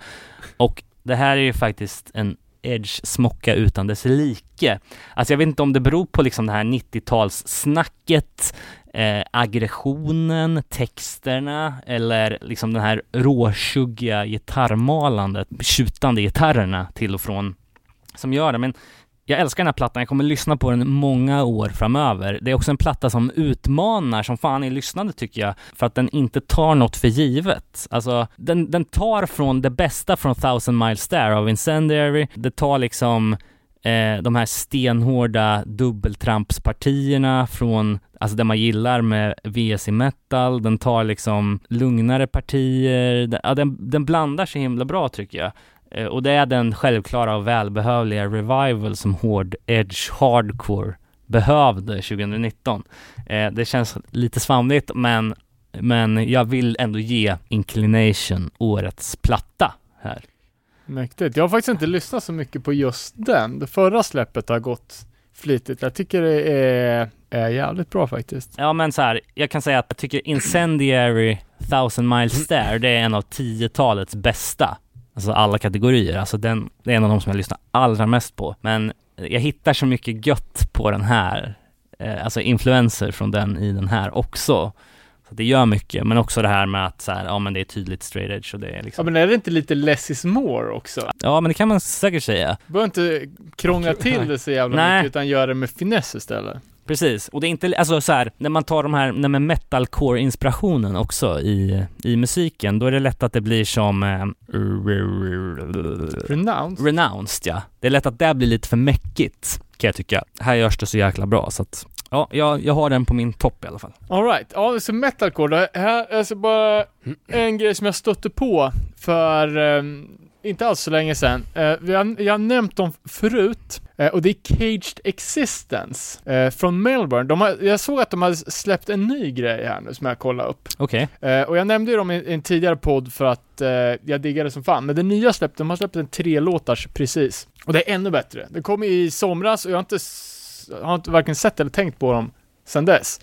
Och det här är ju faktiskt en Edge smocka utan dess like. Alltså jag vet inte om det beror på liksom det här 90-talssnacket, eh, aggressionen, texterna eller liksom den här råsuggiga, gitarrmalandet, tjutande gitarrerna till och från som gör det. Men jag älskar den här plattan, jag kommer lyssna på den många år framöver. Det är också en platta som utmanar som fan i lyssnande tycker jag, för att den inte tar något för givet. Alltså, den, den tar från det bästa från Thousand Miles There av Incendiary, det tar liksom eh, de här stenhårda dubbeltrampspartierna från, alltså det man gillar med VS i metal, den tar liksom lugnare partier, den, ja, den, den blandar sig himla bra tycker jag. Eh, och det är den självklara och välbehövliga revival som hård edge hardcore behövde 2019. Eh, det känns lite svamligt men, men jag vill ändå ge Inclination årets platta här. Mäktigt. Jag har faktiskt inte lyssnat så mycket på just den. Det förra släppet har gått flitigt. Jag tycker det är, är jävligt bra faktiskt. Ja men så här, jag kan säga att jag tycker Incendiary Thousand Miles <clears throat> There, det är en av 10-talets bästa Alltså alla kategorier. Alltså den, det är en av de som jag lyssnar allra mest på. Men jag hittar så mycket gött på den här, eh, alltså influenser från den i den här också. Så det gör mycket, men också det här med att så här, ja men det är tydligt straight edge och det är liksom... Ja men är det inte lite less is more också? Ja men det kan man säkert säga. Du behöver inte krångla till det så jävla Nej. mycket utan göra det med finess istället. Precis, och det är inte, alltså så här, när man tar de här, med metalcore-inspirationen också i, i musiken, då är det lätt att det blir som... Eh, Renounced? Renounced, ja. Det är lätt att det blir lite för mäckigt, kan jag tycka. Här görs det så jäkla bra, så att Ja, jag, jag har den på min topp i alla fall. Alright, ja så metalcore, det här är alltså bara en grej som jag stötte på för um, inte alls så länge sedan. Uh, vi har, jag har nämnt dem förut uh, och det är Caged Existence uh, från Melbourne. De har, jag såg att de har släppt en ny grej här nu som jag kollade upp. Okej. Okay. och jag nämnde ju dem i, i en tidigare podd för att jag diggade som fan. Men det nya släppte, de har släppt en tre låtars precis. Och det är ännu bättre. Det kom i somras och jag har inte, har inte varken sett eller tänkt på dem sedan dess.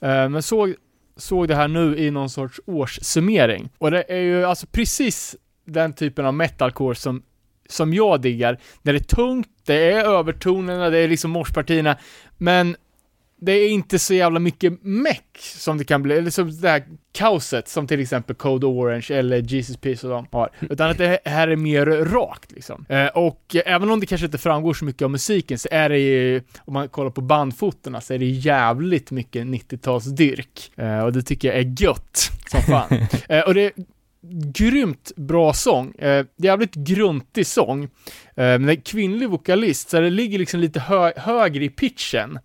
men såg såg det här nu i någon sorts årssummering. Och det är ju alltså precis den typen av metalcore som, som jag diggar. När det är tungt, det är övertonerna, det är liksom morspartierna, men det är inte så jävla mycket meck som det kan bli, eller som det här kaoset som till exempel Code Orange eller Jesus Peace och de har. Utan att det här är mer rakt liksom. Eh, och även om det kanske inte framgår så mycket av musiken så är det ju, om man kollar på bandfotorna så är det jävligt mycket 90-talsdyrk. Eh, och det tycker jag är gött som fan. <laughs> eh, och det grymt bra sång, eh, jävligt gruntig sång. Eh, men det är kvinnlig vokalist, så det ligger liksom lite hö högre i pitchen.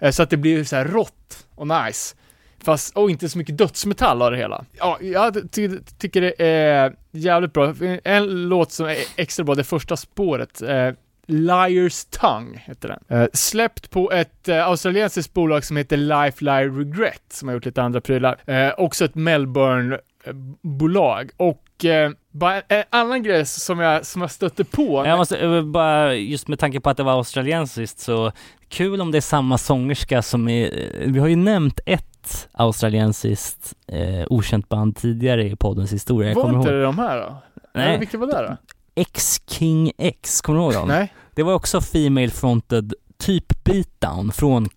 Eh, Så att det blir så här rått och nice. Fast, och inte så mycket dödsmetall av det hela. Ja, jag ty tycker det är jävligt bra. En låt som är extra bra, det första spåret, eh, Liar's Tongue heter den. Eh, släppt på ett eh, australiensiskt bolag som heter Life Lie Regret, som har gjort lite andra prylar. Eh, också ett Melbourne Melbourne-bolag. Och eh, bara en, annan grej som jag, som jag stötte på. Jag måste eh, bara, just med tanke på att det var australiensiskt så kul om det är samma sångerska som är, vi har ju nämnt ett australiensiskt eh, okänt band tidigare i poddens historia. Jag var inte ihåg. det de här då? Nej. Eller vilka var det då? X-King X, kommer du ihåg dem? Nej? Det var också Female Fronted typ beatdown från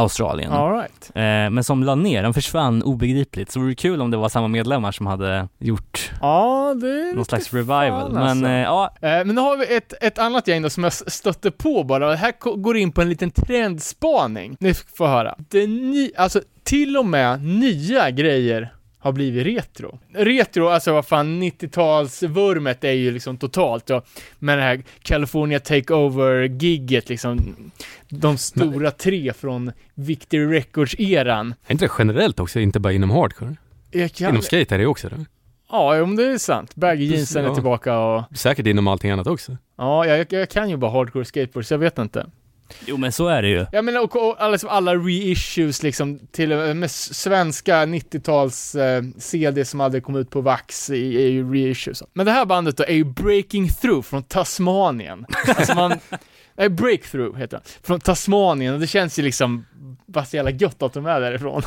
Australien. Alright. Eh, men som la ner, de försvann obegripligt. Så det vore kul om det var samma medlemmar som hade gjort Ja, någon slags revival. fan, men alltså. eh, ja, Eh, Men nu har vi ett, ett annat gäng då som jag stötte på bara. Det här går in på en liten trendspaning. Ni får höra. Det ny, alltså till och med nya grejer har blivit retro. Retro, alltså vad fan, 90-talsvurmet är ju liksom totalt då. Med det här California Takeover-gigget liksom. De stora tre från Victory Records-eran. Är inte det generellt också, inte bara inom hardcore? Kan, Inom skate är det också det. ja, men det är sant. Baggy jeansen är Ja. tillbaka och... Säkert inom allting annat också. Ja, jag, jag kan ju bara hardcore skateboard, så jag vet inte. Jo men så är det ju. Jag menar, och, och alla, liksom, alla reissues liksom, till och med med svenska 90-tals eh, CD som aldrig kom ut på Vax i- är ju reissues. Men det här bandet då är ju Breaking Through från Tasmanien. <laughs> Alltså man, nej, Breakthrough heter den. Från Tasmanien, och det känns ju liksom bara så jävla gött att de är därifrån.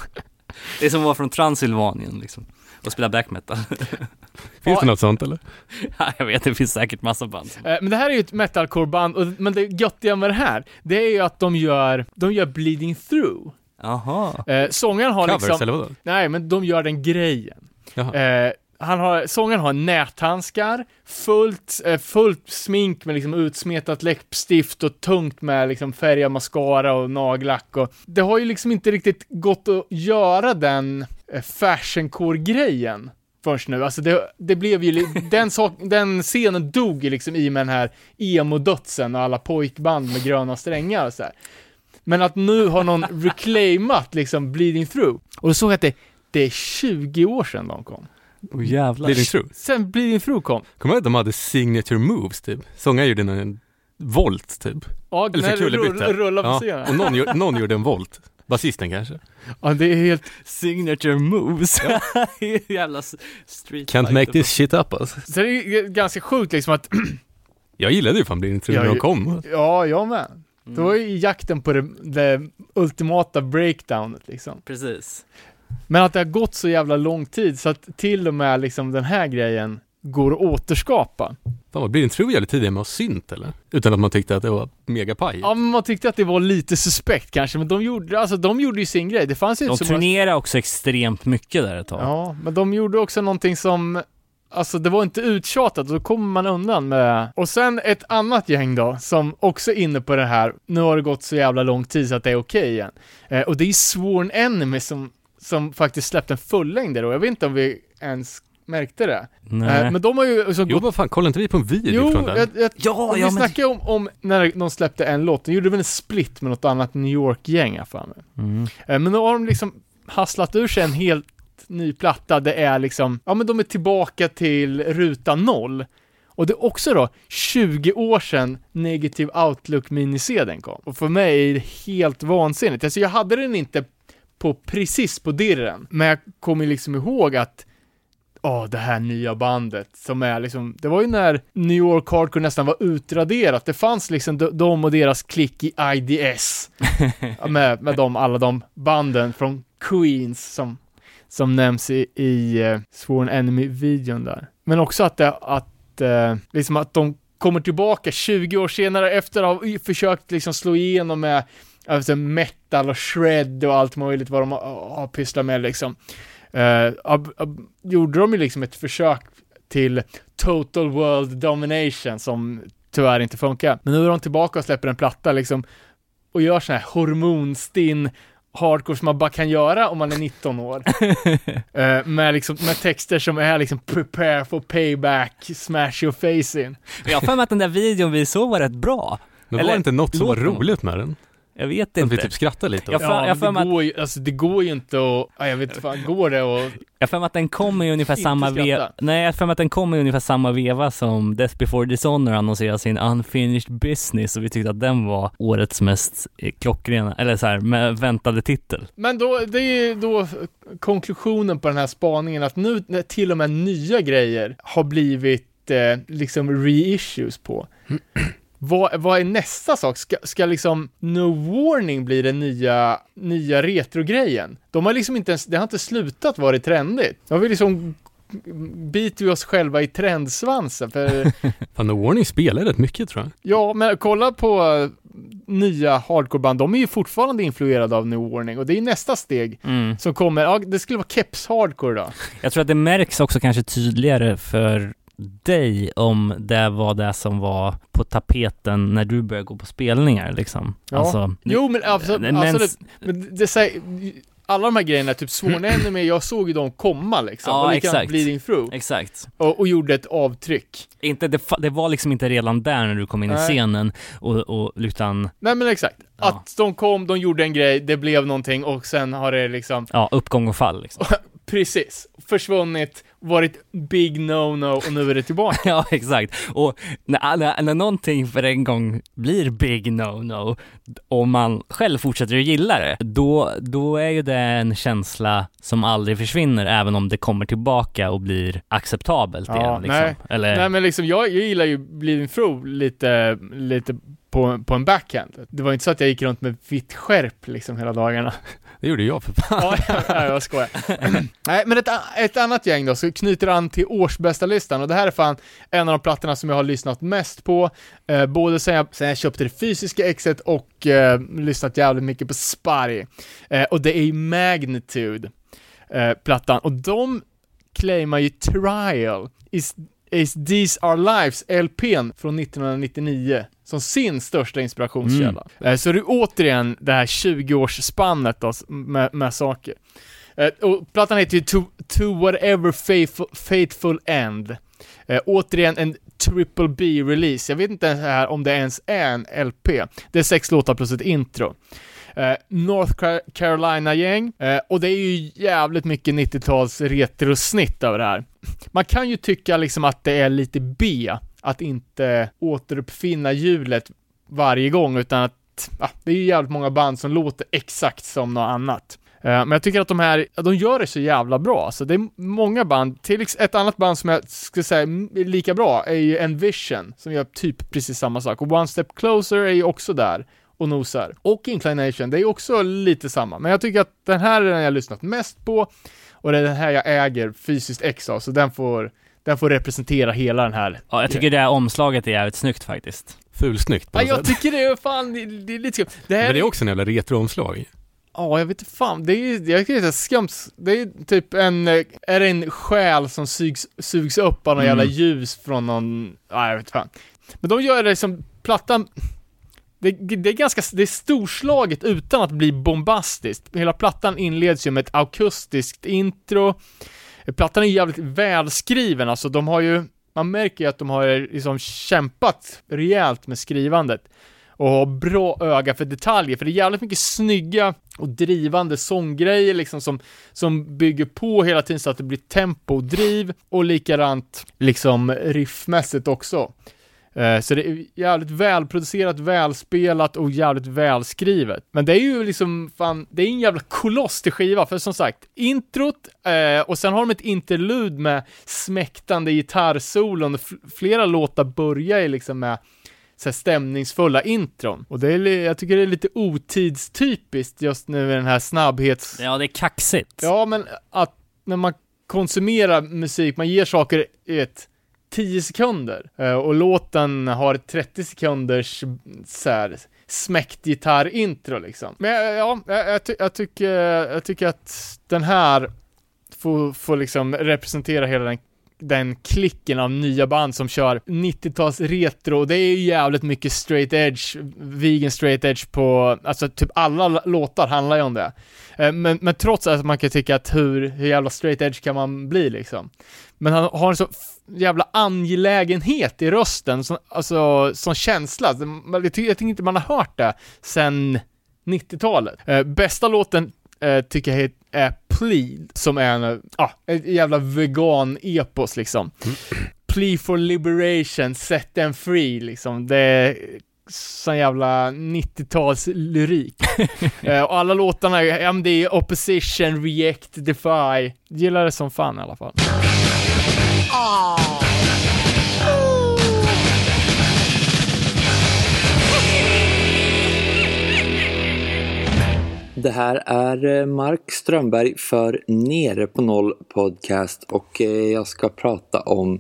Det är som att vara från Transylvanien liksom. Och spela black metal. <laughs> Finns det något sånt eller? <laughs> Ja, jag vet, det finns säkert massa band. Eh, Men det här är ju ett metalcore-band, men det göttiga med det här, det är ju att de gör, de gör Bleeding Through. Jaha. Eh, sångaren har Covers liksom, eller vadå? nej men de gör den grejen. Jaha. Eh, han har, sångaren har näthandskar, fullt, eh, fullt smink med liksom utsmetat läppstift och tungt med liksom färgad mascara och nagellack och det har ju liksom inte riktigt gått att göra den eh, fashioncore-grejen förrän nu. Alltså det, det blev ju, <laughs> den, sak, den scenen dog ju liksom i med den här emo-dödsen och alla pojkband med gröna strängar och så här. Men att nu har någon <laughs> reclaimat liksom Bleeding Through. Och då såg jag att det, det är 20 år sedan de kom. Oh, jävlar. Bleeding through. Sen Bleeding Through kom. Kommer du ihåg att de hade signature moves typ? Sångaren gjorde en volt typ. Ja, Eller när så det kullerbytta. rull- rullar på Ja, och någon, gjorde- någon gjorde en volt. Basisten kanske. Ja, det är helt... Signature moves. <laughs> Jävla s- street Can't make this shit up alltså. Så det är ganska sjukt liksom att, <clears throat> Jag gillade ju fan Bleeding Through Ja, när de kom. ja, jag med. Mm. Det var ju jakten på det, det ultimata breakdownet liksom. Precis. Men att det har gått så jävla lång tid så att till och med liksom den här grejen går att återskapa. Fan vad Bleeding Through jävligt tidigare med att synt eller? Utan att man tyckte att det var mega paj. Ja, men man tyckte att det var lite suspekt kanske, men de gjorde, alltså de gjorde ju sin grej. Det fanns ju De inte så många... turnerade också extremt mycket där ett tag. Ja, men de gjorde också någonting som Alltså det var inte uttjatat och då kommer man undan med Och sen ett annat gäng då, som också är inne på det här, nu har det gått så jävla lång tid så att det är okej igen. Eh, och det är Sworn Enemy som, som faktiskt släppte en fullängdare och jag vet inte om vi ens märkte det. Nej. Eh, men de har ju så Jo vad fan, kollar inte vi på en video från Jo, den? jag, jag, ja, vi ja men... snackade om, om när de släppte en låt, de gjorde väl en split med något annat New York-gäng jag för mig. Mm. Eh, Men då har de liksom hasslat ur sig en helt ny platta, det är liksom, ja men de är tillbaka till ruta noll. Och det är också då 20 år sedan Negative Outlook minisedeln kom. Och för mig är det helt vansinnigt. Alltså jag hade den inte på precis på dirren, men jag kommer liksom ihåg att Åh, det här nya bandet som är liksom, det var ju när New York Hardcore nästan var utraderat. Det fanns liksom de, de och deras klick i IDS. <laughs> med, med de, alla de banden från Queens som, som nämns i, i uh, Sworn Enemy-videon där. Men också att det, att, uh, liksom att de kommer tillbaka 20 år senare efter att ha försökt liksom slå igenom med alltså metal och shred och allt möjligt vad de har, har pysslat med liksom. Uh, ab, ab, gjorde de ju liksom ett försök till total world domination som tyvärr inte funkar. Men nu är de tillbaka och släpper en platta liksom och gör sån här hormonstinn hardcore som man bara kan göra om man är 19 år. uh, <laughs> med, liksom, med texter som är liksom prepare for payback, smash your face in. Jag har för mig att den där videon vi såg var rätt bra. Men var det inte något som var roligt med den? Jag vet Att vi inte. typ skrattar lite Jag åt. för- Ja, jag för det, att- går ju, alltså, det går ju inte att, ja, jag vet inte fan, går det och Jag för mig att den kommer i ungefär Inte samma veva, nej jag för mig att den kommer i ungefär samma veva som Death before Dishonor annonserade sin Unfinished Business och vi tyckte att den var årets mest eh, klockrena, eller så här, med väntade titel. Men då, det är ju då konklusionen på den här spaningen att nu när till och med nya grejer har blivit eh, liksom reissues på. Vad, vad är nästa sak? Ska, ska liksom No Warning bli den nya, nya retrogrejen? De har liksom inte ens, det har inte slutat vara trendigt. Då har vi liksom biter vi oss själva i trendsvansen för <laughs> Fan, No Warning spelar rätt mycket tror jag. Ja, men kolla på eh, nya hardcoreband, de är ju fortfarande influerade av New Warning och det är nästa steg Mm. som kommer, ja det skulle vara keps hardcore då. Jag tror att det märks också kanske tydligare för dig om det var det som var på tapeten när du började gå på spelningar liksom. Ja. Alltså, Jo men absolut, men- absolut. men det, säger, alla de här grejerna, typ Sworn Enemy, jag såg ju dem komma liksom. Ja, och exakt. Bleeding Through. Exakt. Och, och gjorde ett avtryck. Inte, det, det var liksom inte redan där när du kom in i Nej. scenen och, och utan, Nej men exakt. Ja. Att de kom, de gjorde en grej, det blev någonting och sen har det liksom, ja, uppgång och fall liksom. <laughs> precis, försvunnit, varit big no-no och nu är det tillbaka. <laughs> Ja, exakt. Och när, när, när någonting för en gång blir big no-no och man själv fortsätter att gilla det, då, då är ju det en känsla som aldrig försvinner även om det kommer tillbaka och blir acceptabelt Ja, igen. Liksom. nej. Eller, Nej men liksom, jag, jag gillar ju Bleeding Through lite, lite på, på en backhand. Det var inte så att jag gick runt med vitt skärp liksom hela dagarna. <laughs> Det gjorde jag för fan. ja, ja, jag skojar. <clears throat> Nej, men ett, ett annat gäng då, så knyter an till årsbästa listan och det här är fan en av de plattorna som jag har lyssnat mest på, eh, både sen jag, sen jag köpte det fysiska exet och eh, lyssnat jävligt mycket på Sparry. Eh, och det är Magnitude, eh, plattan, och de claimar ju Trial, is, is These Our Lives, LPn från 1999, som sin största inspirationskälla. Eh, så det är återigen det här 20-årsspannet då, med, med saker. Eh, och plattan heter ju To, to Whatever Faithful, Faithful End. Eh, återigen en Triple B-release. Jag vet inte här om det ens är en LP. Det är sex låtar plus ett intro. Eh, North Carolina-gäng, eh, och det är ju jävligt mycket 90-tals retrosnitt över det här. Man kan ju tycka liksom att det är lite B, att inte återuppfinna hjulet varje gång, utan att ja, det är ju jävligt många band som låter exakt som något annat. Eh, men jag tycker att de här, ja, de gör det så jävla bra. Så det är många band, till ett annat band som jag skulle säga är lika bra är ju Envision, som gör typ precis samma sak. Och One Step Closer är ju också där och nosar. Och Inclination, det är också lite samma. Men jag tycker att den här är den jag har lyssnat mest på, och det är den här jag äger fysiskt ex av, så den får, den får representera hela den här. ja, jag tycker det här omslaget är jävligt snyggt faktiskt. Fulsnyggt på Ja, jag sätt. tycker det är fan, det, det är lite skumt. Det här Men det är också en jävla retroomslag. Ja, jag vet inte fan. Det är jag tycker det är skams. Det är typ en, är det en själ som sugs, sugs upp av någon Mm. jävla ljus från någon, ja jag vet fan. Men de gör det som, plattan, det, det är ganska, det är storslaget utan att bli bombastiskt. Hela plattan inleds ju med ett akustiskt intro. Plattan är jävligt välskriven, alltså de har ju, man märker ju att de har liksom kämpat rejält med skrivandet och har bra öga för detaljer, för det är jävligt mycket snygga och drivande sånggrejer liksom som, som bygger på hela tiden så att det blir tempo och driv och likadant liksom riffmässigt också. Eh, Så det är jävligt välproducerat, välspelat och jävligt välskrivet. Men det är ju liksom, fan, det är en jävla koloss till skiva, för som sagt, introt, eh, och sen har de ett interlud med smäktande gitarrsolon, och flera låtar börjar ju liksom med så här stämningsfulla intron. Och det är, jag tycker det är lite otidstypiskt just nu med den här snabbhets... Ja, det är kaxigt. Ja, men att när man konsumerar musik, man ger saker ett 10 sekunder eh, och låten har 30 sekunders så här, smäckt gitarrintro liksom. Men eh, ja, jag, jag, ty jag, tycker, jag tycker att den här får, får liksom representera hela den den klicken av nya band som kör 90-tals retro, det är ju jävligt mycket straight edge, vegan straight edge på, alltså typ alla låtar handlar ju om det. Eh, men, men trots att man kan tycka att hur, hur jävla straight edge kan man bli liksom. Men han har en så jävla angelägenhet i rösten, som, alltså som känsla. Jag tycker, inte man har hört det sen 90-talet. Eh, bästa låten eh, tycker jag är Plead, som är en, ah, ett jävla vegan-epos liksom. Mm. Plea for liberation, set them free liksom. Det är sån jävla 90-tals lyrik. <laughs> eh, och alla låtarna, är opposition, react, defy. Gillar det som fan i alla fall. Det här är eh, Mark Strömberg för Nere på Noll Podcast och eh, jag ska prata om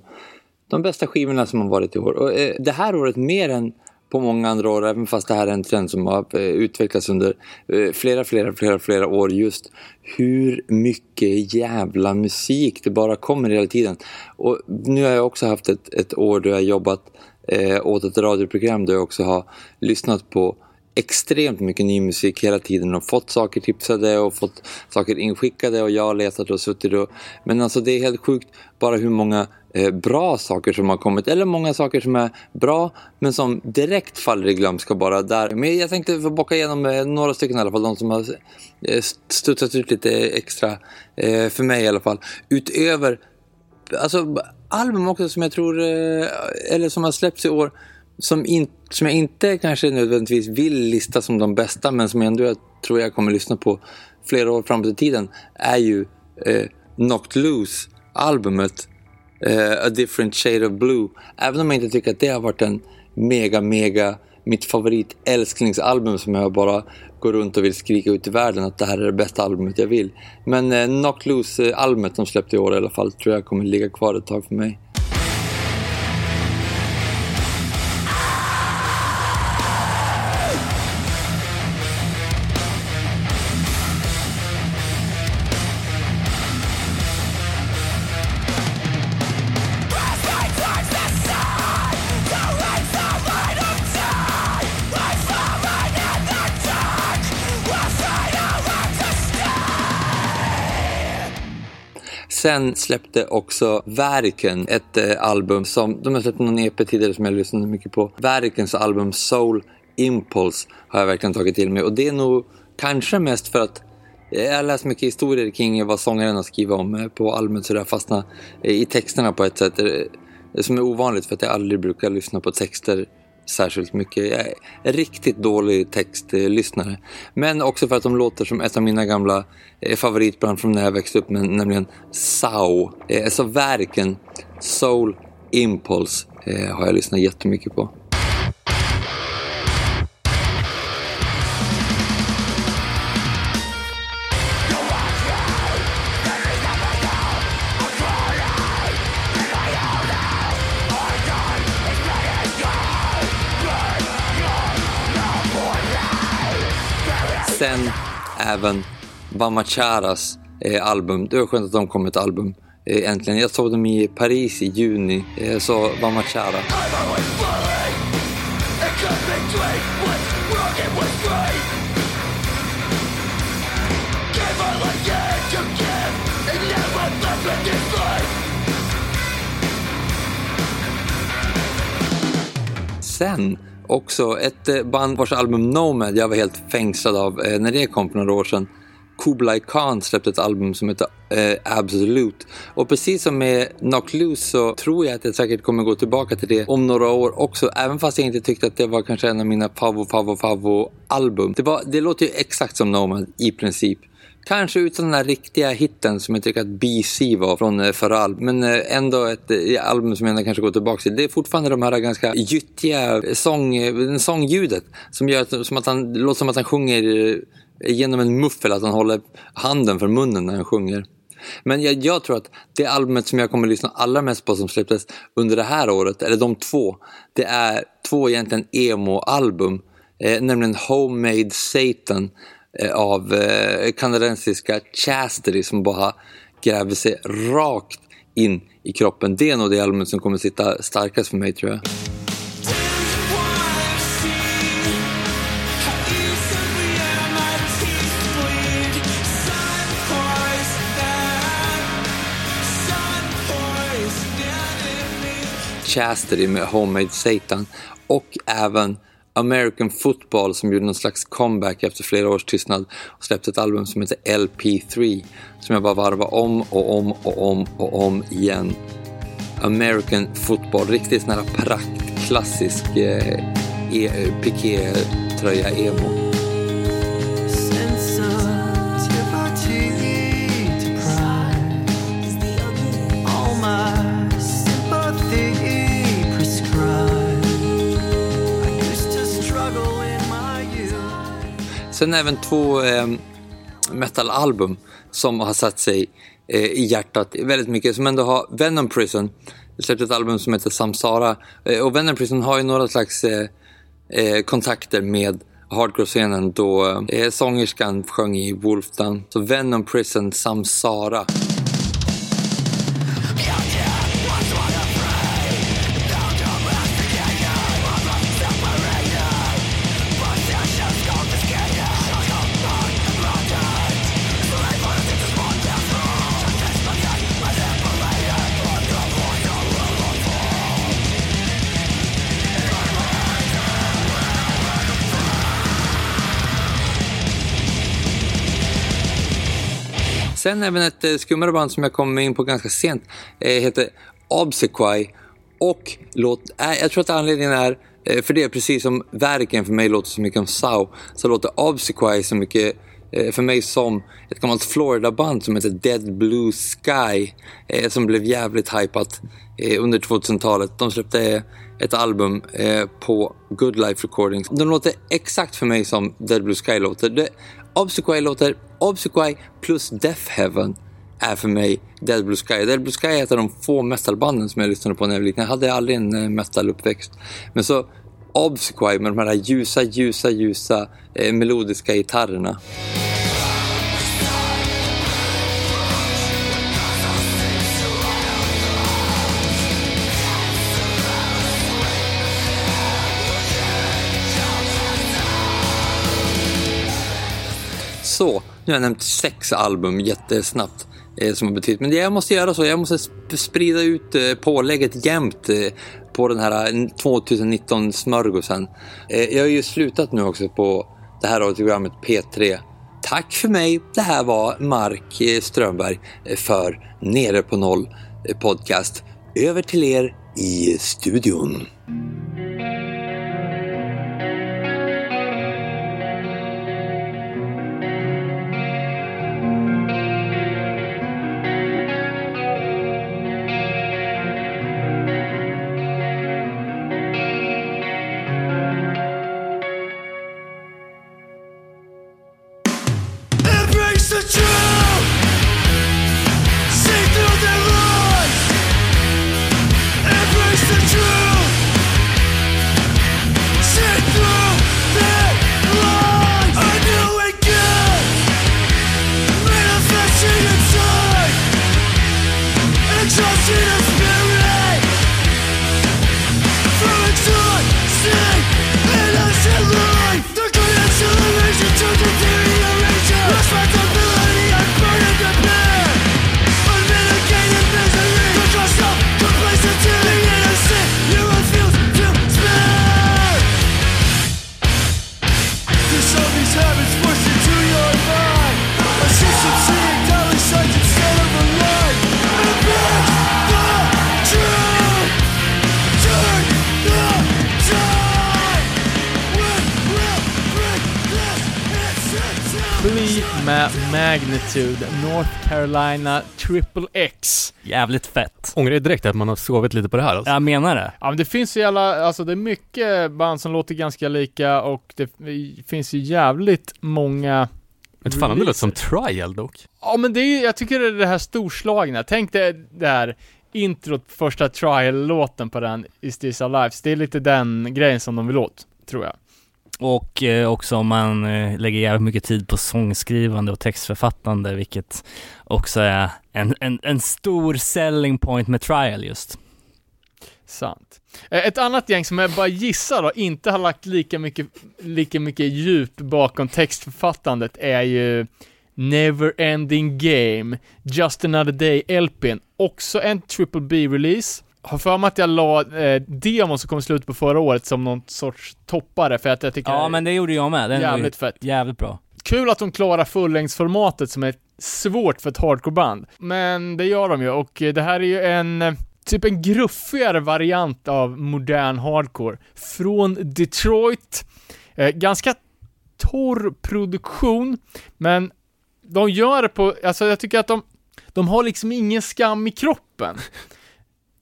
de bästa skivorna som har varit i år. Och eh, det här året mer än på många andra år, även fast det här är en trend som har utvecklats under flera, flera, flera, flera år just hur mycket jävla musik det bara kommer hela tiden. Och nu har jag också haft ett, ett år då jag jobbat eh, åt ett radioprogram där jag också har lyssnat på extremt mycket ny musik hela tiden och fått saker tipsade och fått saker inskickade och jag har letat och suttit och... Men alltså det är helt sjukt bara hur många eh, bra saker som har kommit eller många saker som är bra men som direkt faller i glömska bara där. Men jag tänkte få bocka igenom eh, några stycken i alla fall, de som har eh, studsat ut lite extra eh, för mig i alla fall. Utöver alltså album också som jag tror, eh, eller som har släppts i år som, in, som jag inte kanske nödvändigtvis vill lista som de bästa men som jag ändå jag tror jag kommer lyssna på flera år framåt i tiden är ju eh, Knocked Loose albumet eh, A Different Shade of Blue. Även om jag inte tycker att det har varit en mega, mega mitt favorit älsklingsalbum som jag bara går runt och vill skrika ut i världen att det här är det bästa albumet jag vill. Men eh, Knock Loose-albumet eh, de släppte i år i alla fall tror jag kommer ligga kvar ett tag för mig. Sen släppte också Verken ett eh, album som, de har släppt någon EP tidigare som jag lyssnade mycket på. Verkens album Soul Impulse har jag verkligen tagit till mig och det är nog kanske mest för att jag har läst mycket historier kring vad sångaren har skrivit om eh, på albumet så det har fastnat i texterna på ett sätt eh, som är ovanligt för att jag aldrig brukar lyssna på texter särskilt mycket. Jag är riktigt dålig textlyssnare. Men också för att de låter som ett av mina gamla eh, favoritband från när jag växte upp, nämligen Sau. Alltså eh, verken Soul Impulse eh, har jag lyssnat jättemycket på. Men även Bamacharas eh, album. Det var skönt att de kom med ett album eh, äntligen. Jag såg dem i Paris i juni, eh, så Bamachara. Sen också ett eh, band vars album Nomad jag var helt fängslad av eh, när det kom för några år sedan. Kublai Khan släppte ett album som heter eh, Absolute. Och precis som med Knock Loose så tror jag att jag säkert kommer gå tillbaka till det om några år också. Även fast jag inte tyckte att det var kanske en av mina favvo favvo favvo album. Det, var, det låter ju exakt som Nomad i princip. Kanske utan den här riktiga hitten som jag tycker att BC var från eh, förra albumet, Men eh, ändå ett eh, album som jag kanske går tillbaka till. Det är fortfarande de här ganska gyttiga sång, sångljudet som gör som att han, låter som att han sjunger genom en muffel, att han håller handen för munnen när han sjunger. Men jag, jag tror att det albumet som jag kommer att lyssna allra mest på som släpptes under det här året, eller de två, det är två egentligen emo-album. Eh, nämligen Homemade Satan Eh, av eh, kanadensiska Chastity som bara gräver sig rakt in i kroppen. Det är nog det albumet som kommer sitta starkast för mig tror jag. Chastity med Homemade Satan och även American Football som gjorde någon slags comeback efter flera års tystnad och släppte ett album som heter LP3 som jag bara varvar om och om och om och om igen. American Football, riktigt sån här prakt, klassisk eh, e piké-tröja Sen även två eh, metalalbum som har satt sig eh, i hjärtat väldigt mycket. Som ändå har Venom Prison. Det släppte ett album som heter Samsara. Eh, och Venom Prison har ju några slags eh, eh, kontakter med hardcore-scenen då eh, sångerskan sjöng i Wolfdown. Så Venom Prison Samsara. Sen även ett eh, skummare band som jag kom in på ganska sent eh, heter Obsequy. Och låt, äh, jag tror att anledningen är, eh, för det är precis som verken för mig låter så mycket om Sau, så låter Obsequy så mycket eh, för mig som ett gammalt Florida-band som heter Dead Blue Sky eh, som blev jävligt hypat eh, under 2000-talet. De släppte ett album eh, på Good Life Recordings. De låter exakt för mig som Dead Blue Sky låter. Det, Obsequy låter Obsequy plus Death Heaven är för mig Dead Blue Sky. Dead Blue Sky är ett av de få metalbanden som jag lyssnade på när jag var liten. Jag hade aldrig en eh, metaluppväxt. Men så Obsequy med de här ljusa, ljusa, ljusa eh, melodiska gitarrerna. Så, nu har jag nämnt sex album jättesnabbt eh, som har betytt. Men jag måste göra så, jag måste sprida ut eh, pålägget jämnt eh, på den här eh, 2019-smörgåsen. Eh, jag har ju slutat nu också på det här radioprogrammet P3. Tack för mig. Det här var Mark eh, Strömberg för Nere på Noll podcast. Över till er i studion. Magnitude, North Carolina Triple X. Jävligt fett. Ångrar direkt att man har sovit lite på det här alltså. Jag menar det. Ja men det finns ju alla, alltså det är mycket band som låter ganska lika och det finns ju jävligt många Inte fan om det låter som trial dock. Ja men det är jag tycker det är det här storslagna. Tänk dig det här introt, första trial-låten på den, Is This Our Lives. Det är lite den grejen som de vill åt, tror jag. Och eh, också om man eh, lägger jävligt mycket tid på sångskrivande och textförfattande, vilket också är en, en, en stor selling point med Trial just. Sant. Eh, ett annat gäng som jag bara gissar då inte har lagt lika mycket, lika mycket djup bakom textförfattandet är ju Neverending Game, Just Another Day LPn, också en Triple B-release. Har för mig att jag la eh, demon som kom i slutet på förra året som någon sorts toppare för att jag tycker Ja men det gjorde jag med, den jävligt fett. jävligt bra. Kul att de klarar fullängdsformatet som är svårt för ett hardcoreband. Men det gör de ju och det här är ju en eh, typ en gruffigare variant av modern hardcore. Från Detroit. Eh, ganska torr produktion, men de gör det på, alltså jag tycker att de, de har liksom ingen skam i kroppen.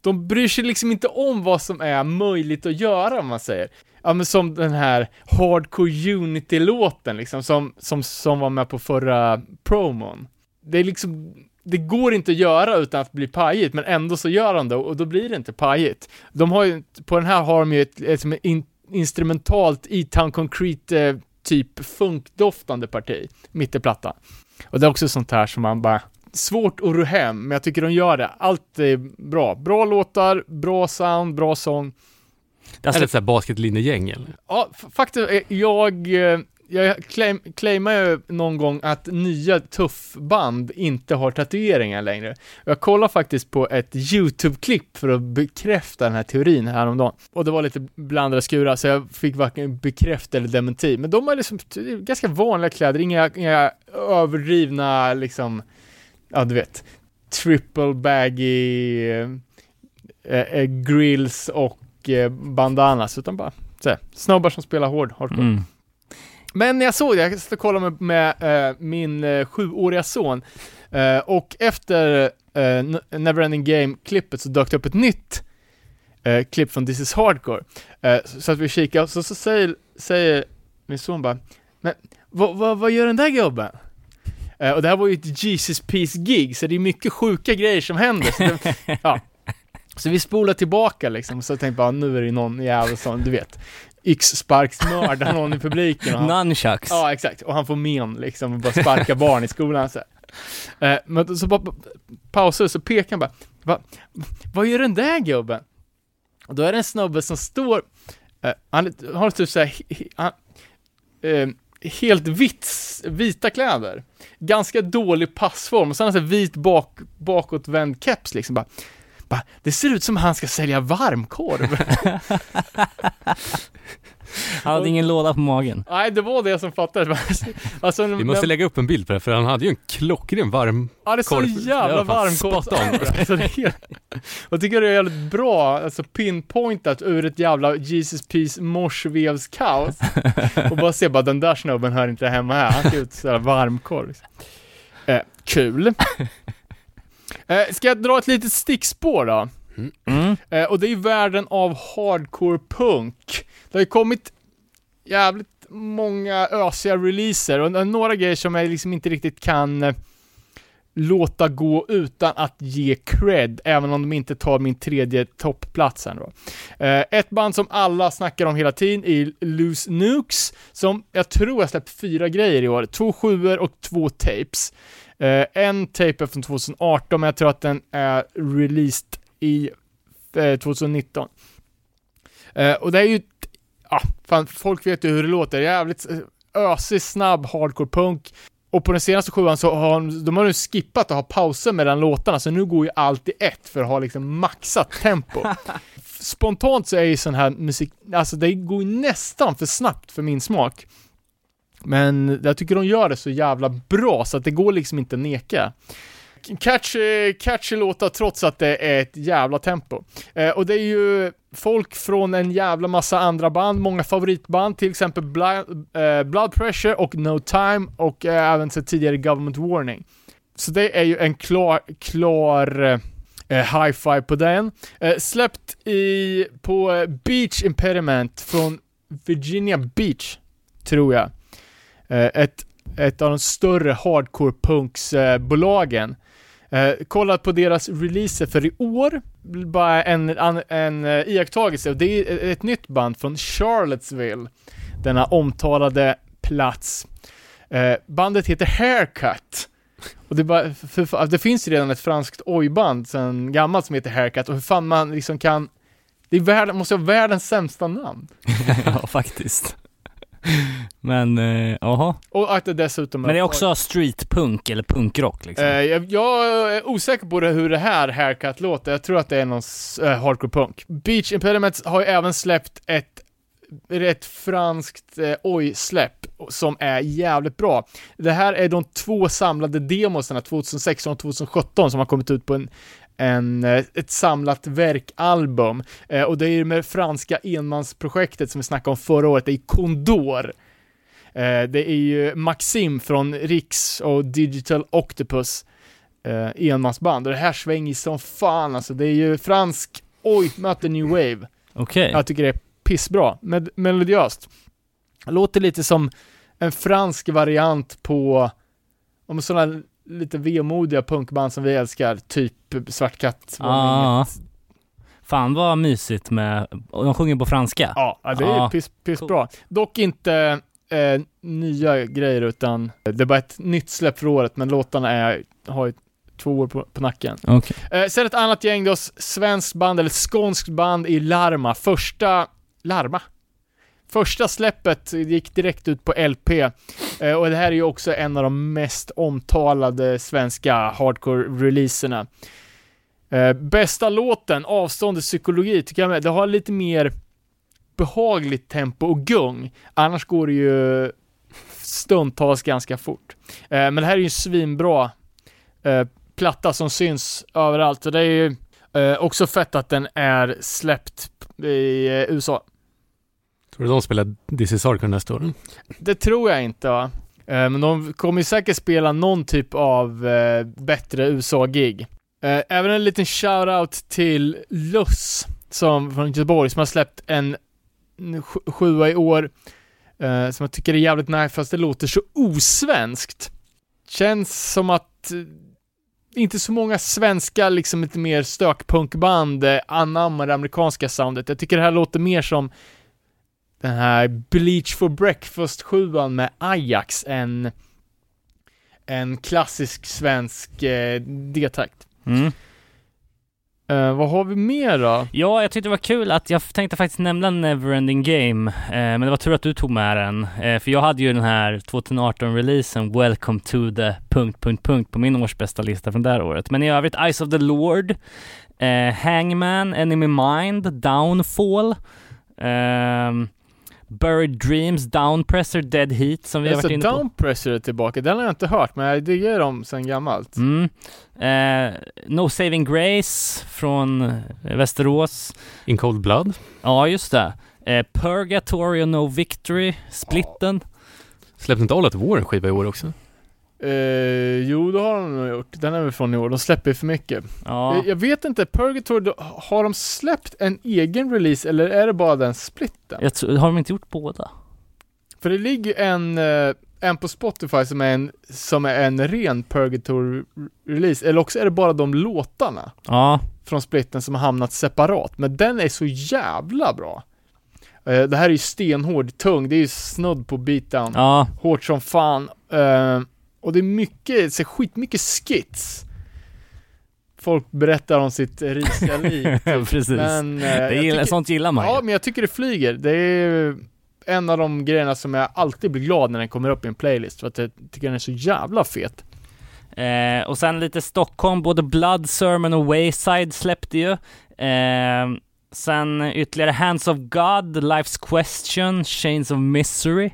De bryr sig liksom inte om vad som är möjligt att göra om man säger. Ja men som den här Hardcore Unity-låten liksom, som, som, som var med på förra promon. Det är liksom, det går inte att göra utan att bli pajigt, men ändå så gör de det och då blir det inte pajigt. De har ju, på den här har de ju ett, ett, ett in, instrumentalt E-Town Concrete eh, typ funkdoftande parti, mitt i plattan. Och det är också sånt här som man bara, svårt att ro hem, men jag tycker de gör det. Allt är bra. Bra låtar, bra sound, bra sång. Det är alltså ett sånt här basketlinnegäng eller? Ja, faktiskt, jag, eh, jag claim, claimar ju någon gång att nya tuffband inte har tatueringar längre. Jag kollade faktiskt på ett YouTube-klipp för att bekräfta den här teorin häromdagen. Och det var lite blandade skurar, så jag fick varken bekräfta eller dementi. Men de har liksom ganska vanliga kläder, inga, inga överdrivna liksom, ja du vet, triple baggy eh, eh, grills och eh, bandanas, utan bara så här, som spelar hård hardcore. Mm. Men jag såg det, jag stod och kollade med, med eh, min eh, sjuåriga son, eh, och efter eh, Neverending Game-klippet så dök det upp ett nytt eh, klipp från This is Hardcore. Eh, så, så att vi kikar, och så, så säger, säger min son bara, men vad, vad, vad gör den där gubben? Eh, och det här var ju ett Jesus Peace-gig, så det är mycket sjuka grejer som händer. Så, det, <laughs> ja. så vi spolar tillbaka liksom, så tänkte jag bara, nu är det någon jävel som, du vet, yxsparksmördar någon i publiken. Och han, Nunchucks. Ja, exakt. Och han får men liksom och bara sparka barn i skolan så. Eh, Men så bara pausar så pekar han bara, Va, vad gör den där gubben? Och då är det en snubbe som står, eh, han har typ såhär, han, eh, helt vitt, vita kläder. Ganska dålig passform och sen här vit bak, bakåtvänd keps liksom bara, bara, det ser ut som han ska sälja varmkorv. <laughs> <laughs> Han hade ingen låda på magen. Nej, det var det som fattades. <laughs> Alltså, Vi måste lägga upp en bild på det, för han hade ju en klockren varm... Ja, det är så jävla on. <laughs> Alltså, är. Jag tycker det är jävligt bra, alltså pinpointat ur ett jävla Jesus Peace morsvevskaos. Och bara se bara den där snubben hör inte hemma här, han ser ut sådär varmkorv. Liksom. Eh, kul. <laughs> Eh, ska jag dra ett litet stickspår då? Mm. Eh, och det är ju världen av hardcore punk. Det har ju kommit jävligt många ösiga releaser och några grejer som jag liksom inte riktigt kan eh, låta gå utan att ge cred, även om de inte tar min tredje toppplats här då. Eh, ett band som alla snackar om hela tiden är Loose Nukes, som jag tror har släppt fyra grejer i år. Två sjuor och två tapes. Eh, en tape är från 2018, men jag tror att den är released i eh, 2019. Eh, och det är ju, ja, fan, folk vet ju hur det låter. Jävligt eh, ösig, snabb hardcore punk. Och på den senaste sjuan så har de, de har nu skippat att ha pauser mellan låtarna, så nu går ju allt i ett för att ha liksom maxat tempo. <laughs> Spontant så är ju sån här musik, alltså det går ju nästan för snabbt för min smak. Men jag tycker de gör det så jävla bra så att det går liksom inte att neka. Catchy, catchy låtar trots att det är ett jävla tempo. Eh, och det är ju folk från en jävla massa andra band, många favoritband, till exempel Blood, eh, Blood Pressure och No Time och eh, även så tidigare Government Warning. Så det är ju en klar, klar eh, eh, high five på den. Eh, släppt i, på eh, Beach Impediment från Virginia Beach, tror jag. Eh, ett ett av de större hardcore punks-bolagen. Eh, Eh, kollat på deras releaser för i år, bara en, en, en iakttagelse, och det är ett nytt band från Charlottesville, denna omtalade plats. Eh, bandet heter Haircut. Och det, bara, för, för, det finns ju redan ett franskt oj-band gammalt som heter Haircut, och hur fan man liksom kan det är värld, måste vara världens sämsta namn. <laughs> ja, faktiskt. <laughs> Men, eh, jaha. Och att det dessutom Men det är också streetpunk eller punkrock liksom. Eh, jag, jag är osäker på det, hur det här haircut låter. Jag tror att det är någon eh, hardcore punk. Beach Impediments har ju även släppt ett rätt franskt eh, oj-släpp som är jävligt bra. Det här är de två samlade demosarna 2016 och 2017 som har kommit ut på en en, eh, ett samlat verkalbum. Eh, och det är ju med franska enmansprojektet som vi snackade om förra året, det är Condor. Eh, det är ju Maxim från Riks och Digital Octopus enmansband och det här svänger som fan alltså. Det är ju fransk, oj, möter new wave. Okej. Jag tycker det är pissbra, med, melodiöst. Låter lite som en fransk variant på, om sådana lite vemodiga punkband som vi älskar, typ Svart Katt. var Ah. Fan vad mysigt med, och de sjunger på franska. Ja, det är Ja. piss, pissbra. Dock inte eh, nya grejer utan det är bara ett nytt släpp för året, men låtarna är, har ju två år på, på nacken. Okej. Eh, sen ett annat gäng då, svenskt band, eller skånskt band i Larma. Första, Larma? Första släppet gick direkt ut på LP. Eh, och det här är ju också en av de mest omtalade svenska hardcore-releaserna. Eh, bästa låten, Avstånd psykologi, tycker jag med. Det har lite mer behagligt tempo och gung. Annars går det ju stundtals ganska fort. Eh, men det här är ju en svinbra eh, platta som syns överallt. Och det är ju eh, också fett att den är släppt i eh, USA. Tror du de spelar This is Hardcore nästa år? Det tror jag inte va? Eh, men de kommer ju säkert spela någon typ av eh, bättre USA-gig. Eh, även en liten shout-out till Luss, som från Göteborg, som har släppt en sjua i år, som jag tycker är jävligt nice, fast det låter så osvenskt. Känns som att inte så många svenska, liksom lite mer stökpunkband anammar det amerikanska soundet. Jag tycker det här låter mer som den här Bleach for Breakfast 7 med Ajax än en klassisk svensk eh, D-takt. Mm. Eh, vad har vi mer då? Ja, jag tyckte det var kul att jag tänkte faktiskt nämna Neverending Game, eh, men det var tur att du tog med den, eh, för jag hade ju den här 2018-releasen Welcome to the... Punkt, punkt, punkt på min årsbästa lista från det här året. Men i övrigt Eyes of the Lord, eh, Hangman, Enemy Mind, Downfall, ehm, Buried Dreams, Downpressor, Dead Heat som vi har Alltså varit inne på. Downpressure är tillbaka, den har jag inte hört, men jag diggar dem sen gammalt. Mm. Eh, no Saving Grace från Västerås. In Cold Blood? Ja, just det. Eh, Purgatory och No Victory, splitten. Släppte inte All At War en skiva i år också? Eh, jo, det har de nog gjort. Den är väl från i år. De släpper för mycket. Ja. Jag, jag vet inte, Purgatory, har de släppt en egen release eller är det bara den splitten? Jag tror, har de inte gjort båda? För det ligger ju en, eh, en på Spotify som är en, som är en ren Purgatory-release, eller också är det bara de låtarna Ja. från splitten som har hamnat separat, men den är så jävla bra. Eh, det här är ju stenhård, tung, det är ju snudd på beatdown. Ja. Hårt som fan. Och det är mycket, så skitmycket skits. Folk berättar om sitt risiga <laughs> liv. Precis. Men, eh, det gillar, tycker- sånt gillar man. Ja, men jag tycker det flyger. Det är en av de grejerna som jag alltid blir glad när den kommer upp i en playlist, för att jag tycker den är så jävla fet. Eh, och sen lite Stockholm, både Blood Sermon och Wayside släppte ju. Eh, sen ytterligare Hands of God, Life's Question, Chains of Misery,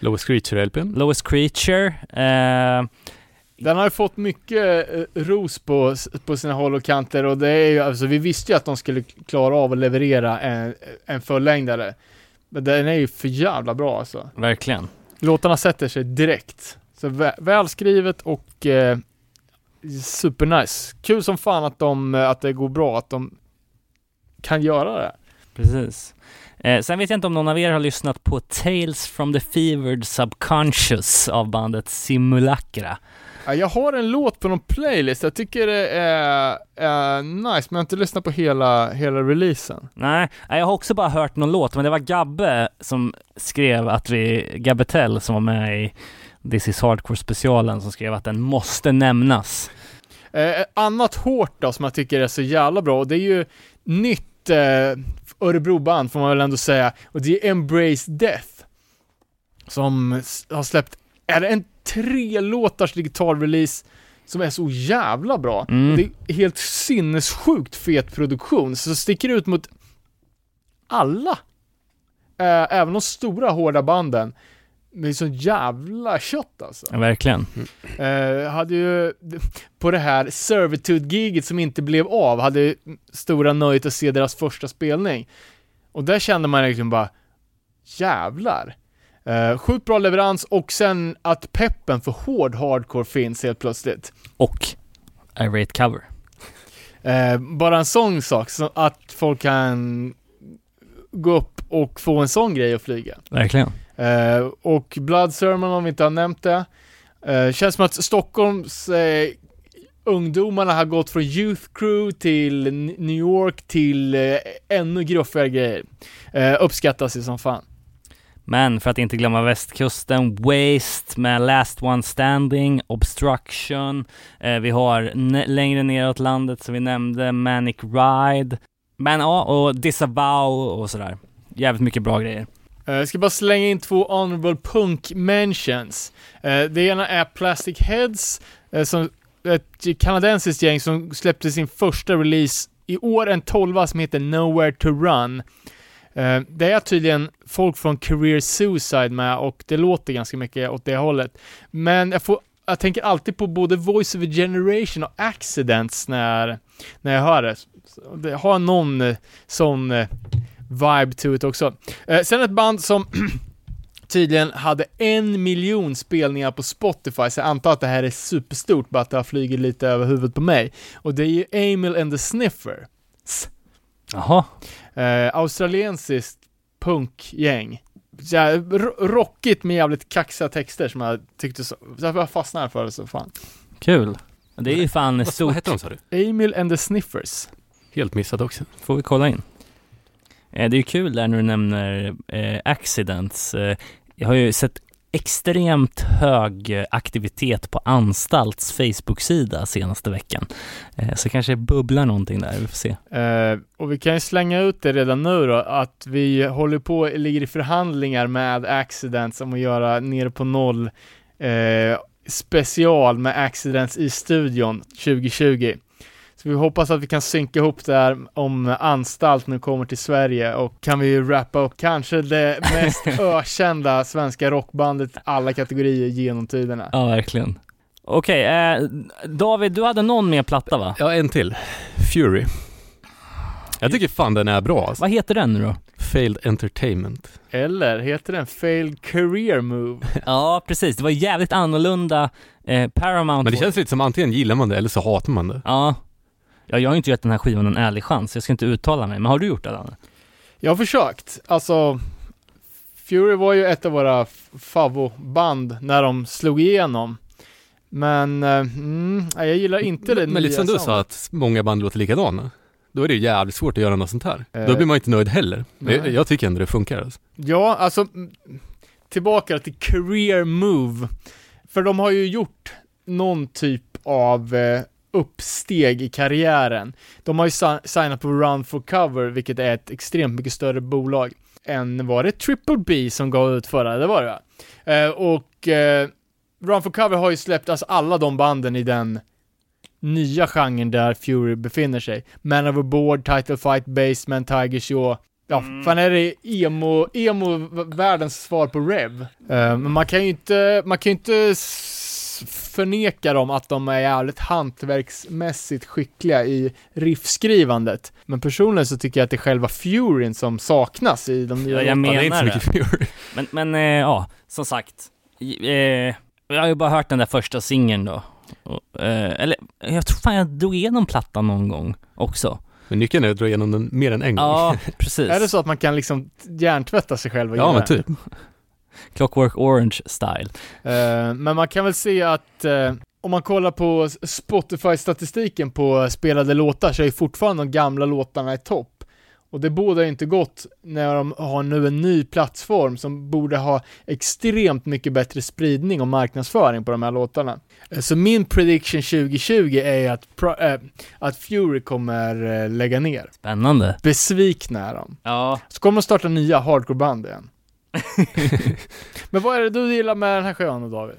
Lowest Creature-LPn? Lowest Creature. Eh, Den har ju fått mycket eh, ros på, på sina håll och kanter och det är ju, alltså vi visste ju att de skulle klara av att leverera en, en fullängdare. Men den är ju för jävla bra alltså. verkligen. Låtarna sätter sig direkt. Så vä välskrivet och eh, supernice. Kul som fan att de, att det går bra, att de kan göra det. Precis. Eh, sen vet jag inte om någon av er har lyssnat på Tales from the Fevered Subconscious av bandet Simulacra. Ja, jag har en låt på någon playlist, jag tycker det är, är nice, men jag har inte lyssnat på hela, hela releasen. Nej, jag har också bara hört någon låt, men det var Gabbe som skrev att vi, Gabbe Tell som var med i This is Hardcore specialen som skrev att den måste nämnas. Eh, annat hårt då som jag tycker är så jävla bra, och det är ju nytt eh, Örebroband får man väl ändå säga, och det är Embrace Death. Som har släppt, är det en tre låtars digital release som är så jävla bra. Mm. Det är helt sinnessjukt fet produktion, så sticker ut mot alla. Eh, även de stora hårda banden. Med sån jävla kött alltså. Ja, verkligen. Eh, hade ju, på det här Servitude-giget som inte blev av, hade ju stora nöjet att se deras första spelning. Och där kände man liksom bara, jävlar. Eh, sjukt bra leverans och sen att peppen för hård hardcore finns helt plötsligt. Och Irate Cover. Eh, bara en sån sak, så att folk kan gå upp och få en sån grej att flyga. Verkligen. Eh, och Blood Sermon om vi inte har nämnt det. Eh, känns som att Stockholms eh, ungdomarna har gått från Youth Crew till New York till eh, ännu gruffigare grejer. Eh, uppskattas ju som fan. Men för att inte glömma västkusten, Waste med Last One Standing, Obstruction. Eh, vi har längre neråt landet som vi nämnde, Manic Ride. Men ja, och Disavow och sådär. Jävligt mycket bra grejer. Jag ska bara slänga in två honorable punk mentions. Eh, det ena är Plastic Heads, eh, som ett kanadensiskt gäng som släppte sin första release i år, en tolva som heter Nowhere to Run. Det är tydligen folk från Career Suicide med och det låter ganska mycket åt det hållet. Men jag, får, jag tänker alltid på både Voice of a Generation och Accidents när, när jag hör det. Det har någon sån vibe to it också. Eh, sen ett band som <clears throat> tydligen hade en miljon spelningar på Spotify, så jag antar att det här är superstort, bara att det har flugit lite över huvudet på mig. Och det är ju Emil and the Sniffer. Jaha. Eh, australiensiskt punkgäng. Ro- rockigt med jävligt kaxiga texter som jag tyckte så, jag fastnade för det så fan. Kul. Det är ju fan Vad, vad stort. heter de sa du? Emil and the Sniffers. Helt missat också. Får vi kolla in. Eh, det är ju kul där när du nämner eh, accidents. Eh, jag har ju sett extremt hög aktivitet på Anstalts Facebook-sida senaste veckan. Eh, så kanske bubblar någonting där, vi får se. Eh, och vi kan ju slänga ut det redan nu då, att vi håller på, ligger i förhandlingar med Accidents om att göra nere på noll eh, special med Accidents i studion 2020. Så vi hoppas att vi kan synka ihop det här om Anstalt nu kommer till Sverige och kan vi ju wrappa upp kanske det mest <laughs> ökända svenska rockbandet i alla kategorier genom tiderna. Ja, verkligen. Okej, eh, David, du hade någon mer platta va? Ja, en till. Fury. Jag tycker fan den är bra alltså. Vad heter den nu då? Failed Entertainment. Eller heter den Failed Career Move? <laughs> Ja, precis. Det var jävligt annorlunda. Eh, Paramount Men det känns lite som antingen gillar man det eller så hatar man det. Ja. Ja, jag har ju inte gett den här skivan en ärlig chans. Jag ska inte uttala mig. Men har du gjort det Danne? Jag har försökt. Alltså, Fury var ju ett av våra favoband när de slog igenom. Men, eh, mm, jag gillar inte det Men, men lite som du sa att många band låter likadana. Då är det ju jävligt svårt att göra något sånt här. Eh, Då blir man inte nöjd heller. Jag, jag tycker ändå det funkar alltså. Ja, alltså, tillbaka till Career Move. För de har ju gjort någon typ av eh, uppsteg i karriären. De har ju si- signat på Run for Cover, vilket är ett extremt mycket större bolag än var det Triple B som gav ut förra, det var det va? Eh, och eh, Run for Cover har ju släppt alltså alla de banden i den nya genren där Fury befinner sig. Man Overboard, Title Fight, Basement, Tiger Shaw. Ja, fan är det emo, emo världens svar på Rev. Eh, men man kan ju inte, man kan ju inte förneka dem att de är jävligt hantverksmässigt skickliga i riffskrivandet. Men personligen så tycker jag att det är själva Furyn som saknas i de nya Ja, jag menar det är inte så mycket Fury. Men, men eh, ja, som sagt. Eh, jag har ju bara hört den där första singeln då. Och, eh, eller, jag tror fan jag drog igenom plattan någon gång också. Men nyckeln är att dra igenom den mer än en gång. Ja, precis. Är det så att man kan liksom hjärntvätta sig själv och Ja, men typ. Clockwork Orange style. Eh, men man kan väl se att eh, om man kollar på Spotify-statistiken på spelade låtar så är fortfarande de gamla låtarna i topp. Och det bådar inte gott när de har nu en ny plattform som borde ha extremt mycket bättre spridning och marknadsföring på de här låtarna. Eh, Så min prediction 2020 är att, eh, att Fury kommer lägga ner. Spännande. Besvikna är de. Ja. Så kommer de starta nya hardcoreband igen. <laughs> Men vad är det du gillar med den här sjön då, David?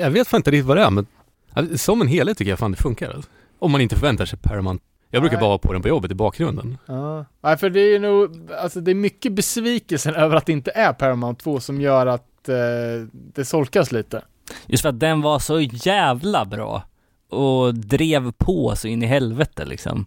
Jag vet- fan inte riktigt vad det är, men som en helhet tycker jag fan det funkar. Alltså. Om man inte förväntar sig Paramount. Jag brukar Nej. bara ha på den på jobbet i bakgrunden. Ja, Nej, för det är nog, alltså det är mycket besvikelsen <laughs> över att det inte är Paramount 2 som gör att eh, det solkas lite. Just för att den var så jävla bra. Och drev på så in i helvete liksom.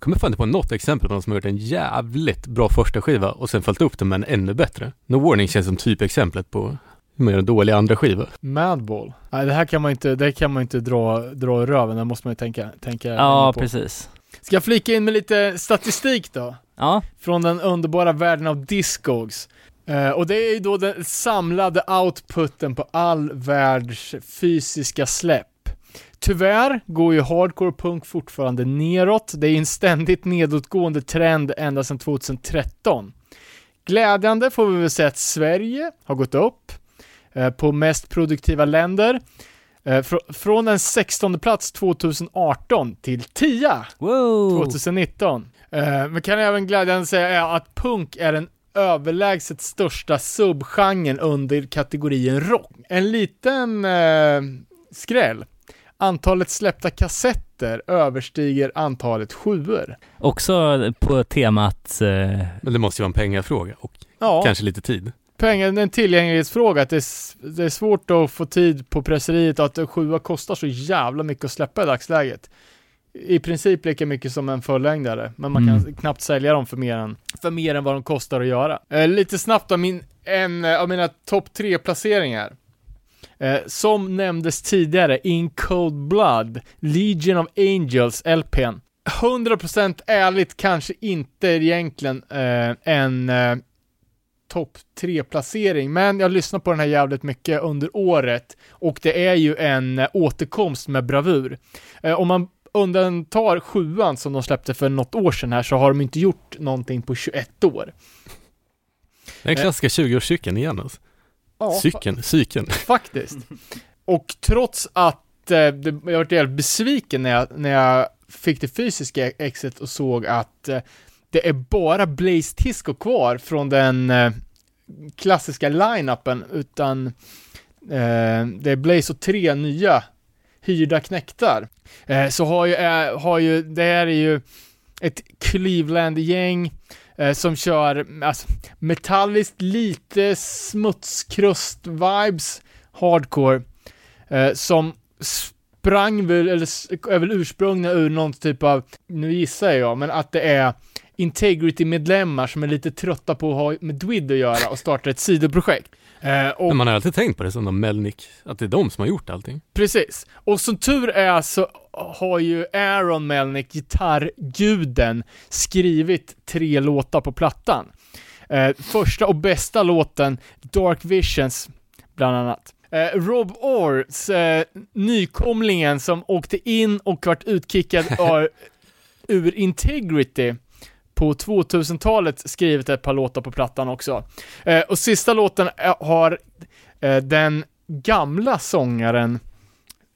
Jag kommer fan inte på något exempel på någon som har gjort en jävligt bra första skiva och sen följt upp den med en ännu bättre. No Warning känns som typexemplet på hur man gör en dålig andra skiva. Madball. Nej, det här kan man inte, det kan man inte dra, dra i röven, det måste man ju tänka, tänka Ja, på. precis. Ska jag flika in med lite statistik då? Ja, Från den underbara världen av Discogs. Eh, och det är ju då den samlade outputen på all världs fysiska släpp. Tyvärr går ju hardcore punk fortfarande neråt. Det är en ständigt nedåtgående trend ända sedan 2013. Glädjande får vi väl säga att Sverige har gått upp eh, på mest produktiva länder. Eh, fr- från en 16 plats 2018 till 10 wow! 2019. Eh, men kan jag även glädjande säga att punk är den överlägset största subgenren under kategorin rock. En liten eh, skräll. Antalet släppta kassetter överstiger antalet sjuor. Också på temat, eh, Men det måste ju vara en pengafråga och Ja, kanske lite tid. pengar, det är en tillgänglighetsfråga. Att det, är, det är svårt att få tid på presseriet och att en sjua kostar så jävla mycket att släppa i dagsläget. I princip lika mycket som en fullängdare, men man kan Mm. knappt sälja dem för mer än, för mer än vad de kostar att göra. Eh, lite snabbt då, min, en av mina topp tre placeringar. Eh, som nämndes tidigare, In Cold Blood, Legion of Angels, LPn. 100% ärligt kanske inte egentligen eh, en eh, topp 3 placering, men jag lyssnar på den här jävligt mycket under året och det är ju en eh, återkomst med bravur. Eh, om man undantar sjuan som de släppte för något år sedan här så har de inte gjort någonting på 21 år. Den klassiska 20-årscykeln igen alltså. Ja, Cykeln, cykeln. <laughs> Faktiskt. Och trots att eh, jag varit jävligt besviken när jag, när jag fick det fysiska exet och såg att eh, det är bara Blaze Tisco kvar från den eh, klassiska line-upen, utan eh, det är Blaze och tre nya hyrda knäktar. Eh, så har ju, eh, har ju, det här är ju ett Cleveland-gäng eh, som kör alltså, metalliskt, lite smutskrust-vibes, hardcore, eh, som sprang väl, eller är väl ursprungna ur någon typ av, nu gissar jag, men att det är Integrity-medlemmar som är lite trötta på att ha med Dwid att göra och startar ett sidoprojekt. Eh, och Men man har alltid tänkt på det som de Melnick, att det är de som har gjort allting. Precis. Och som tur är så har ju Aaron Melnick, gitarrguden, skrivit tre låtar på plattan. Eh, första och bästa låten, Dark Visions, bland annat. Eh, Rob Orrs, eh, nykomlingen som åkte in och vart utkickad <laughs> ur Integrity på 2000-talet skrivit ett par låtar på plattan också. Eh, och sista låten eh, har eh, den gamla sångaren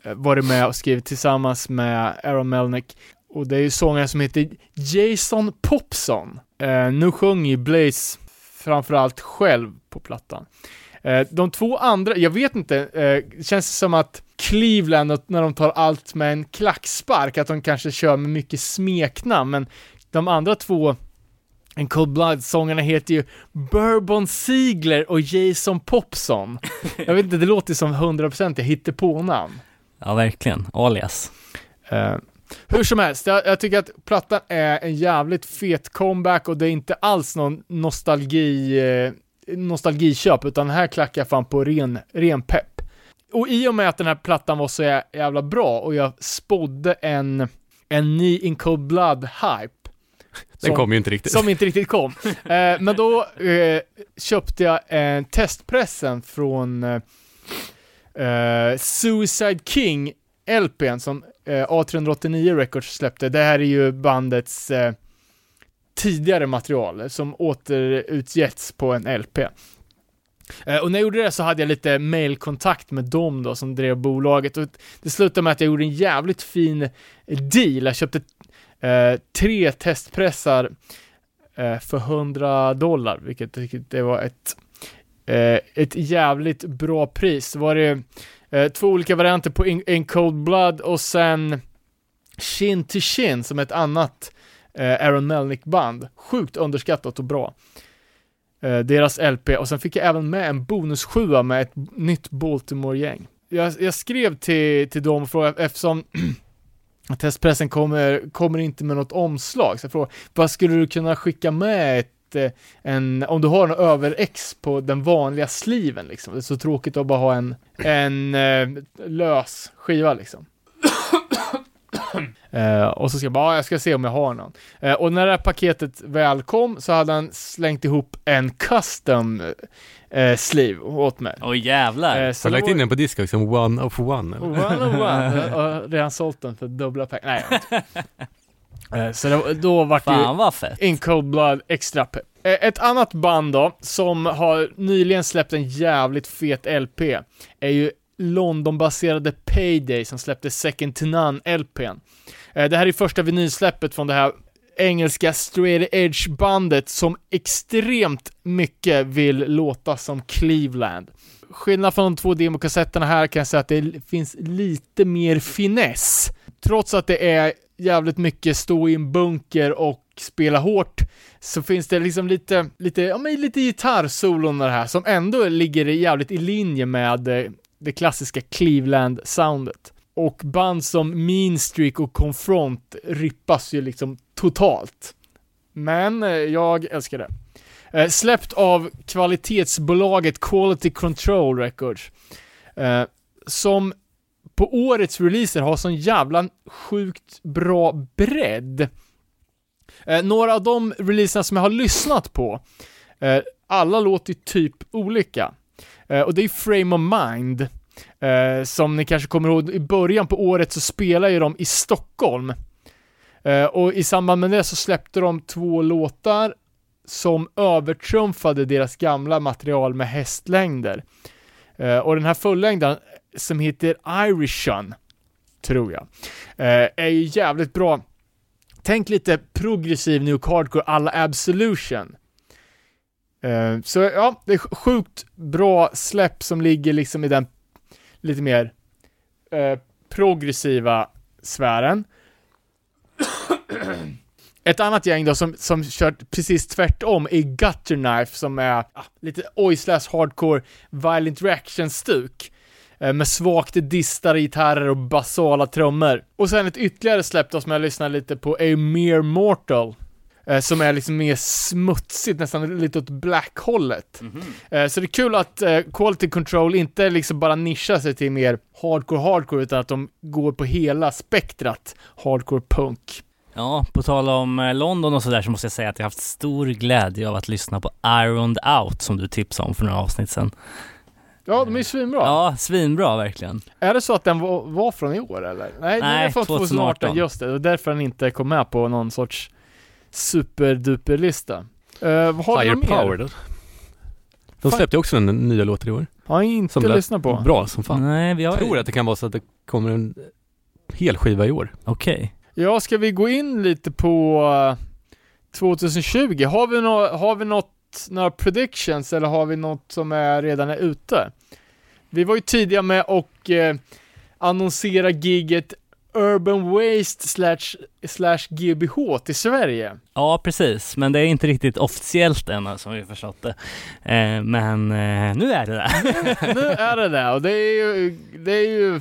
eh, varit med och skrivit tillsammans med Aaron Melnick. Och det är ju sångaren som heter Jason Popson. Eh, nu sjunger ju Blaze framförallt själv på plattan. Eh, de två andra, jag vet inte, eh, känns som att Cleveland, när de tar allt med en klackspark, att de kanske kör med mycket smeknamn, men de andra två en Cold Blood-sångarna heter ju Bourbon Ziegler och Jason Popson. Jag vet inte, det låter som 100% jag hittar på namn. ja verkligen, alias. Eh, hur som helst, jag, jag tycker att plattan är en jävligt fet comeback och det är inte alls någon nostalgi, eh, nostalgiköp, utan här klackar jag fan på ren, ren pepp. Och i och med att den här plattan var så jä- jävla bra och jag spådde en, en ny In Cold Blood-hype <laughs> Den Som- kom ju inte riktigt. Som inte riktigt kom. <laughs> Eh, men då eh, köpte jag en testpressen från eh, eh, Suicide King LPn som eh, A389 Records släppte. Det här är ju bandets eh, tidigare material som återutgetts på en LP. Eh, och när jag gjorde det så hade jag lite mailkontakt med dem då som drev bolaget och det slutade med att jag gjorde en jävligt fin deal. Jag köpte eh, tre testpressar eh, för 100 dollar, vilket, vilket det var ett, eh, ett jävligt bra pris. Så var det eh, två olika varianter på In, In Cold Blood och sen Shin to Shin som ett annat eh, Aaron Melnick-band. Sjukt underskattat och bra. Eh, deras LP och sen fick jag även med en bonussjua med ett nytt Baltimore-gäng. Jag, jag skrev till, till dem och frågade eftersom <clears throat> testpressen kommer, kommer inte med något omslag. Så jag frågade, vad skulle du kunna skicka med ett, eh, en, om du har en över-X på den vanliga sliven liksom? Det är så tråkigt att bara ha en, en eh, lös skiva liksom. <coughs> Eh, och så ska jag bara, "Ja, jag ska se om jag har någon. Eh, och när det här paketet väl kom så hade han slängt ihop en custom eh, sleeve åt mig. Åh jävlar. Eh, så Har du lagt in den på Discogs som one of one? Eller? One on one. <laughs> Jag har redan sålt den för dubbla pengar. Nej, jag. <laughs> Eh, Så det, då vart det ju vad fett. In Cold Blood extra pepp. Eh, Ett annat band då, som har nyligen släppt en jävligt fet LP, är ju Londonbaserade Payday som släppte Second to None LPn. Eh, Det här är första vinylsläppet från det här engelska straight edge bandet som extremt mycket vill låta som Cleveland. Skillnad från de två demokassetterna här kan jag säga att det finns lite mer finess. Trots att det är jävligt mycket stå i en bunker och spela hårt, så finns det liksom lite, lite, ja men lite gitarrsolon och det här som ändå ligger jävligt i linje med eh, det klassiska Cleveland-soundet. Och band som Mean Streak och Confront rippas ju liksom totalt. Men eh, jag älskar det. Eh, släppt av kvalitetsbolaget Quality Control Records. Eh, som på årets releaser har sån jävla sjukt bra bredd. Eh, några av de releaserna som jag har lyssnat på, eh, alla låter ju typ olika. Eh, och det är Frame of Mind, eh, som ni kanske kommer ihåg, i början på året så spelade ju de i Stockholm. Eh, och i samband med det så släppte de två låtar som övertrumfade deras gamla material med hästlängder. Eh, och den här fullängden, som heter Irishan, tror jag, eh, är ju jävligt bra. Tänk lite progressiv New Cardcore Hardcore alla Absolution. Eh, så ja, det är sjukt bra släpp som ligger liksom i den lite mer eh, progressiva sfären. Ett annat gäng då som, som kört precis tvärtom är Gutter Knife som är ah, lite oj slash hardcore violent reaction-stuk. Eh, med svagt distade gitarrer och basala trummor. Och sen ett ytterligare släpp då som jag lyssnade lite på är Mere Mortal. Eh, som är liksom mer smutsigt, nästan lite åt black-hållet. Eh, så det är kul att eh, Quality Control inte liksom bara nischar sig till mer hardcore-hardcore, utan att de går på hela spektrat hardcore-punk. Ja, på tal om eh, London och sådär så måste jag säga att jag haft stor glädje av att lyssna på Ironed Out som du tipsade om för några avsnitt sedan. Ja, de är ju svinbra. Ja, svinbra verkligen. Är det så att den var, var från i år eller? Nej, den Nej, är från 2018. 2018. Just det, och därför den inte kom med på någon sorts superduper-lista. Uh, vad har Higher? Power då? De släppte också en nya låt i år. Har jag inte Som lyssnat på. Bra som fan. Nej, vi har Jag tror att det kan vara så att det kommer en hel skiva i år. Okej. Ja, ska vi gå in lite på eh, 2020? Har vi, nå har vi något, några predictions eller har vi något som är redan är ute? Vi var ju tidiga med att eh, annonsera giget Urban Waste slash, slash GBH till Sverige. Ja, precis. Men det är inte riktigt officiellt än som vi förstått det. Eh, men eh, nu är det det. nu är det det och det är ju, det är ju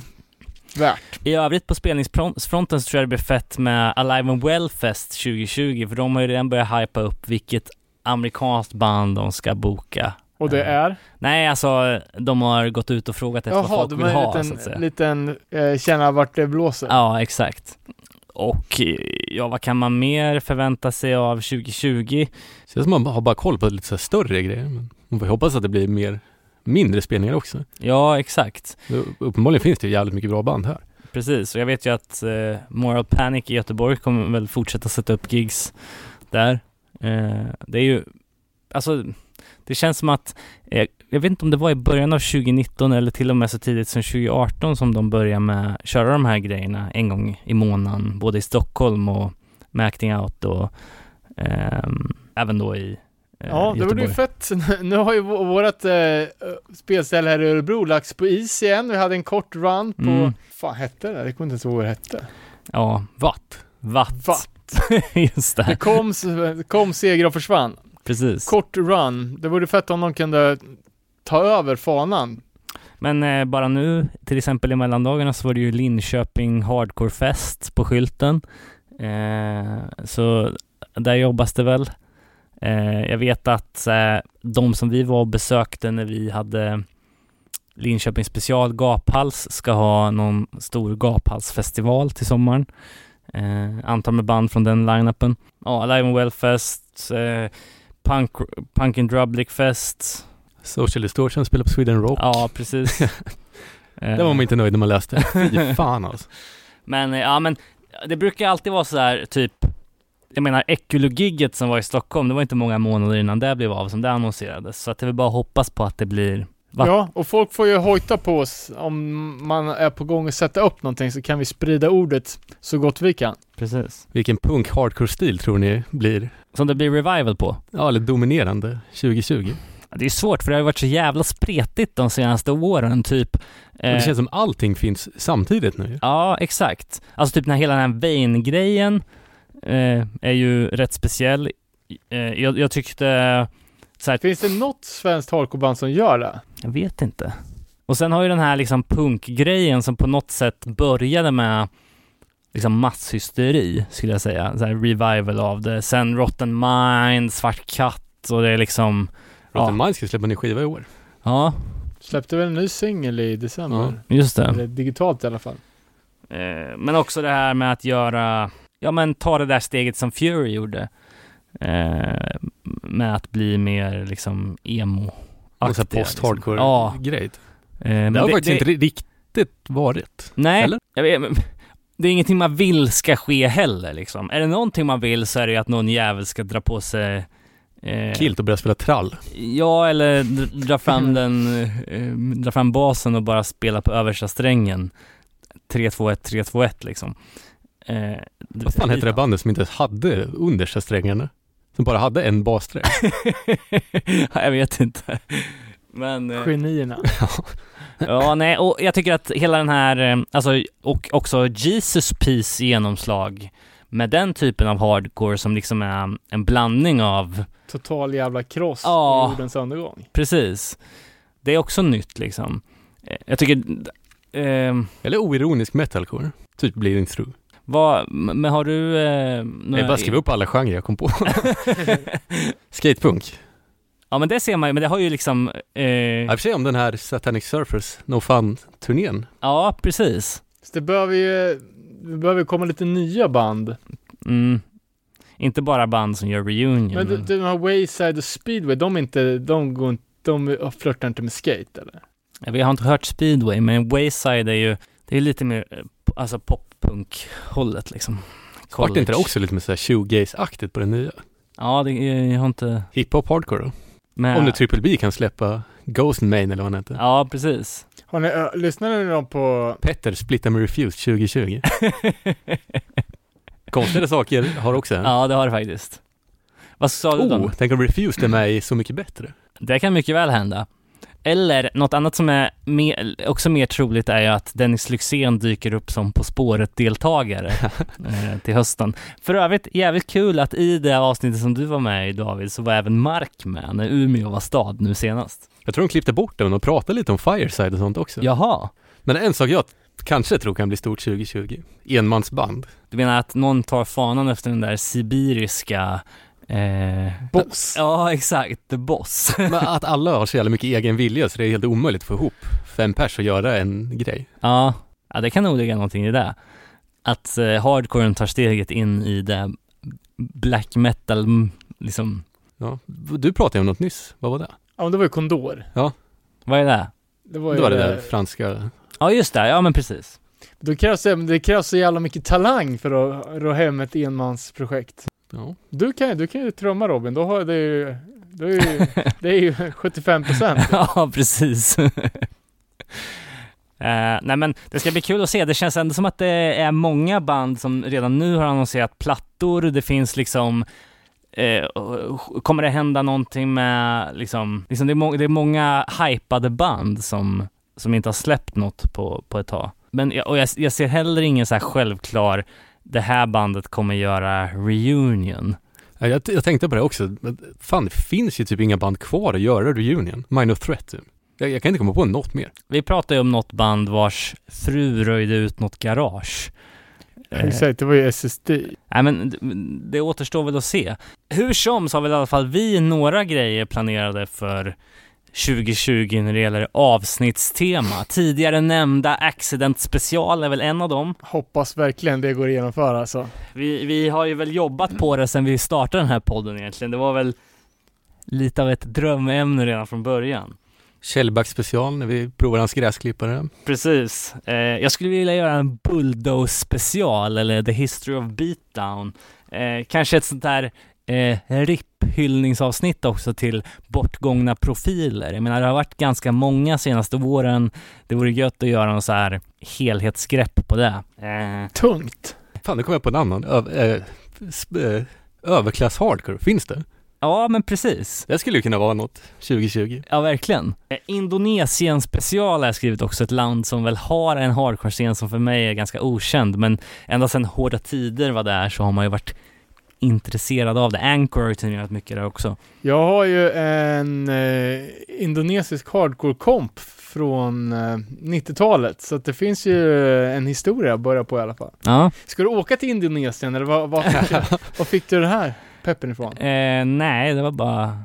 värt. I övrigt på spelningsfronten så tror jag det blir fett med Alive and Well Fest 2020 för de har ju redan börjat hypa upp vilket amerikanskt band de ska boka. Och det Eh, är? Nej, alltså de har gått ut och frågat efter vad Jaha, folk de vill ha en så att säga. liten, liten eh, känna vart det blåser. Ja, exakt. och eh, ja, vad kan man mer förvänta sig av 2020? Känns som man har bara koll på lite så här större grejer. Men man får hoppas att det blir mer, mindre spelningar också. Ja, exakt. Uppenbarligen finns det ju jävligt mycket bra band här. Precis, och jag vet ju att eh, Moral Panic i Göteborg kommer väl fortsätta sätta upp gigs där. Eh, det är ju, alltså, det känns som att, eh, jag vet inte om det var i början av 2019 eller till och med så tidigt som 2018 som de började med köra de här grejerna en gång i månaden, både i Stockholm och med Acting Out och ehm, även då i eh, Ja, det var ju fett. <laughs> Nu har ju vå- vårat eh, spelställe här i Örebro lagts på is igen. Vi hade en kort run på, Mm. fan hette det? Det kommer inte ens ihåg vad det hette. Ja, Watt. Watt. Watt. <laughs> Just Det det, kom, kom seger och försvann. Precis. Kort run. Det vore fett om de kunde ta över fanan. Men eh, bara nu, till exempel i mellandagarna så var det ju Linköping Hardcore Fest på skylten. Eh, så där jobbas det väl. Eh, jag vet att eh, de som vi var och besökte när vi hade Linköping special gaphals ska ha någon stor gaphalsfestival till sommaren. Eh, antar med band från den line-upen. Ja, Live and Well Fest, eh, Punk, Punk and Drublic Fest. Social Distortion spelar på Sweden Rock. Ja, precis. <laughs> Det var man inte nöjd när man läste. <laughs> Fy fan alltså. Men eh, ja, men det brukar alltid vara så här typ jag menar Ekulogigget som var i Stockholm, det var inte många månader innan det blev av som det annonserades. Så att det vill bara hoppas på att det blir Va? Ja, och folk får ju hojta på oss om man är på gång att sätta upp någonting så kan vi sprida ordet så gott vi kan. Precis. Vilken punk hardcore stil tror ni blir, Som det blir revival på. ja eller dominerande 2020? Det är svårt för det har varit så jävla spretigt de senaste åren, typ. Och det eh, känns som allting finns samtidigt nu. Ja, exakt. Alltså typ den här hela den här Vain-grejen eh, är ju rätt speciell. Eh, jag, jag tyckte så här, Finns det något svenskt hardcoreband som gör det? Jag vet inte. Och sen har ju den här liksom punkgrejen som på något sätt började med liksom masshysteri, skulle jag säga. Så här revival av det. Sen Rotten Mind, Svart Katt och det är liksom, Rotten Ja. Minds ska släppa en ny skiva i år. ja, Släppte väl en ny singel i december? just det. Eller digitalt i alla fall. Eh, men också det här med att göra, ja men ta det där steget som Fury gjorde. Eh, med att bli mer liksom emo. Så här post-hardcore Ja. grej. Eh, men Det har faktiskt inte riktigt varit. Nej, Eller? jag vet, men <laughs> det är ingenting man vill ska ske heller liksom. Är det någonting man vill så är det ju att någon jävel ska dra på sig eh, Kilt och börja spela trall. Ja, eller dra- fram den, eh, dra fram basen och bara spela på översta strängen. 3-2-1, 3-2-1 liksom. Eh, det- Vad fan heter det bandet som inte ens hade understa strängarna? Som bara hade en bassträng. <laughs> jag vet inte. Men... eh, Genierna. <laughs> Ja, nej, och jag tycker att hela den här, eh, alltså, och också Jesus Peace genomslag med den typen av hardcore som liksom är en blandning av, Total jävla kross Ja. i jordens undergång. precis, det är också nytt liksom. Eh, Jag tycker, eh, Eller oironisk metalcore. Typ Bleeding Through. Vad, men har du eh, några... Jag bara skriva upp alla genrer jag kom på. <laughs> Skatepunk. Ja men det ser man ju, men det har ju liksom, eh, och för om den här Satanic Surfers No Fun-turnén. ja precis. Så det behöver ju, det behöver komma lite nya band. Mm. Inte bara band som gör reunion. Men men- de, här Wayside och Speedway, de är inte, de går inte, de flörtar inte med skate eller? Vi har inte hört speedway, men Wayside är ju, det är lite mer, eh, alltså poppunk-hållet liksom. Vart inte det också lite med så här shoegaze-aktigt på den nya? Ja, det, jag har inte Hiphop hardcore då? med. Om nu Triple B kan släppa Ghost Main eller vad han heter. Ja, precis. Har ni, ö, lyssnade ni då på, Petter Split and Refused 2020. <laughs> Konstiga saker har också en. ja, det har det faktiskt. Vad sa du då? Oh, tänk om Refused är med i Så Mycket Bättre. Det kan mycket väl hända. Eller något annat som är mer, också mer troligt är ju att Dennis Lyxzén dyker upp som På spåret-deltagare <laughs> eh, till hösten. För övrigt jävligt kul att i det avsnittet som du var med i David så var även Mark med när Umeå var stad nu senast. Jag tror de klippte bort den och pratade lite om Fireside och sånt också. Jaha, Men en sak jag kanske tror kan bli stort 2020. Enmansband. du menar att någon tar fanan efter den där sibiriska eh, Boss? Ja, exakt. The Boss. <laughs> Men att alla har så jävla mycket egen vilja så det är helt omöjligt att få ihop fem pers och göra en grej. ja. ja, det kan nog ligga någonting i det. att eh, hardcoren tar steget in i det black metal, mm, liksom, Ja. Du pratade om något nyss, vad var det? Ja, men det var ju Condor. vad är det? Det var Det ju... var det där eh, franska... Ja just det, ja men precis. Då krävs det, det krävs så jävla mycket talang för att ro hem ett enmansprojekt. Ja. Du kan, du kan ju trumma Robin, då har det ju, då är ju, <laughs> det är ju 75 procent. <laughs> ja, precis. <laughs> Eh, nej men det ska bli kul att se. Det känns ändå som att det är många band som redan nu har annonserat plattor. Det finns liksom eh, kommer det hända någonting med liksom, liksom det, är må- det är många hypade band som, som inte har släppt något på, på ett tag. Men jag, och jag, jag ser heller ingen så här självklar, det här bandet kommer göra reunion. Ja, Jag, jag tänkte på det också. Men Fan, det finns ju typ inga band kvar att göra reunion. Minor Threat typ. Jag, jag kan inte komma på något mer. Vi pratar ju om något band vars fru röjde ut något garage. Exakt, det var ju SSD. Nej men d- det återstår väl att se. Hur som så har väl i alla fall vi några grejer planerade för 2020 när det gäller avsnittstema. Tidigare nämnda Accident special är väl en av dem. Hoppas verkligen det går att genomföra alltså. Vi, vi har ju väl jobbat på det sedan vi startade den här podden egentligen. Det var väl lite av ett drömämne redan från början. Källback special när vi provar hans gräsklippare. Precis. Eh, jag skulle vilja göra en Bulldoze special eller The History of Beatdown. Eh, kanske ett sånt där eh, RIP-hyllningsavsnitt också till bortgångna profiler. Jag menar, det har varit ganska många senaste åren. Det vore gött att göra någon så här helhetsgrepp på det. Eh, Tungt. Fan, nu kom jag på en annan. Ö, sp- äh, överklass hardcore, finns det? ja, men precis. Det skulle ju kunna vara något 2020. Ja, verkligen. Eh, Indonesien special har jag skrivit också, ett land som väl har en hardcore-scen som för mig är ganska okänd, men ända sedan Hårda Tider var där så har man ju varit intresserad av det. Anchor har ju turnerat mycket där också. Jag har ju en eh, indonesisk hardcore-komp från eh, 90-talet, så att det finns ju en historia att börja på i alla fall. Ja. Ska du åka till Indonesien eller vad, vad, fick, du, <laughs> vad fick du det här peppen ifrån? Eh, nej, det var bara...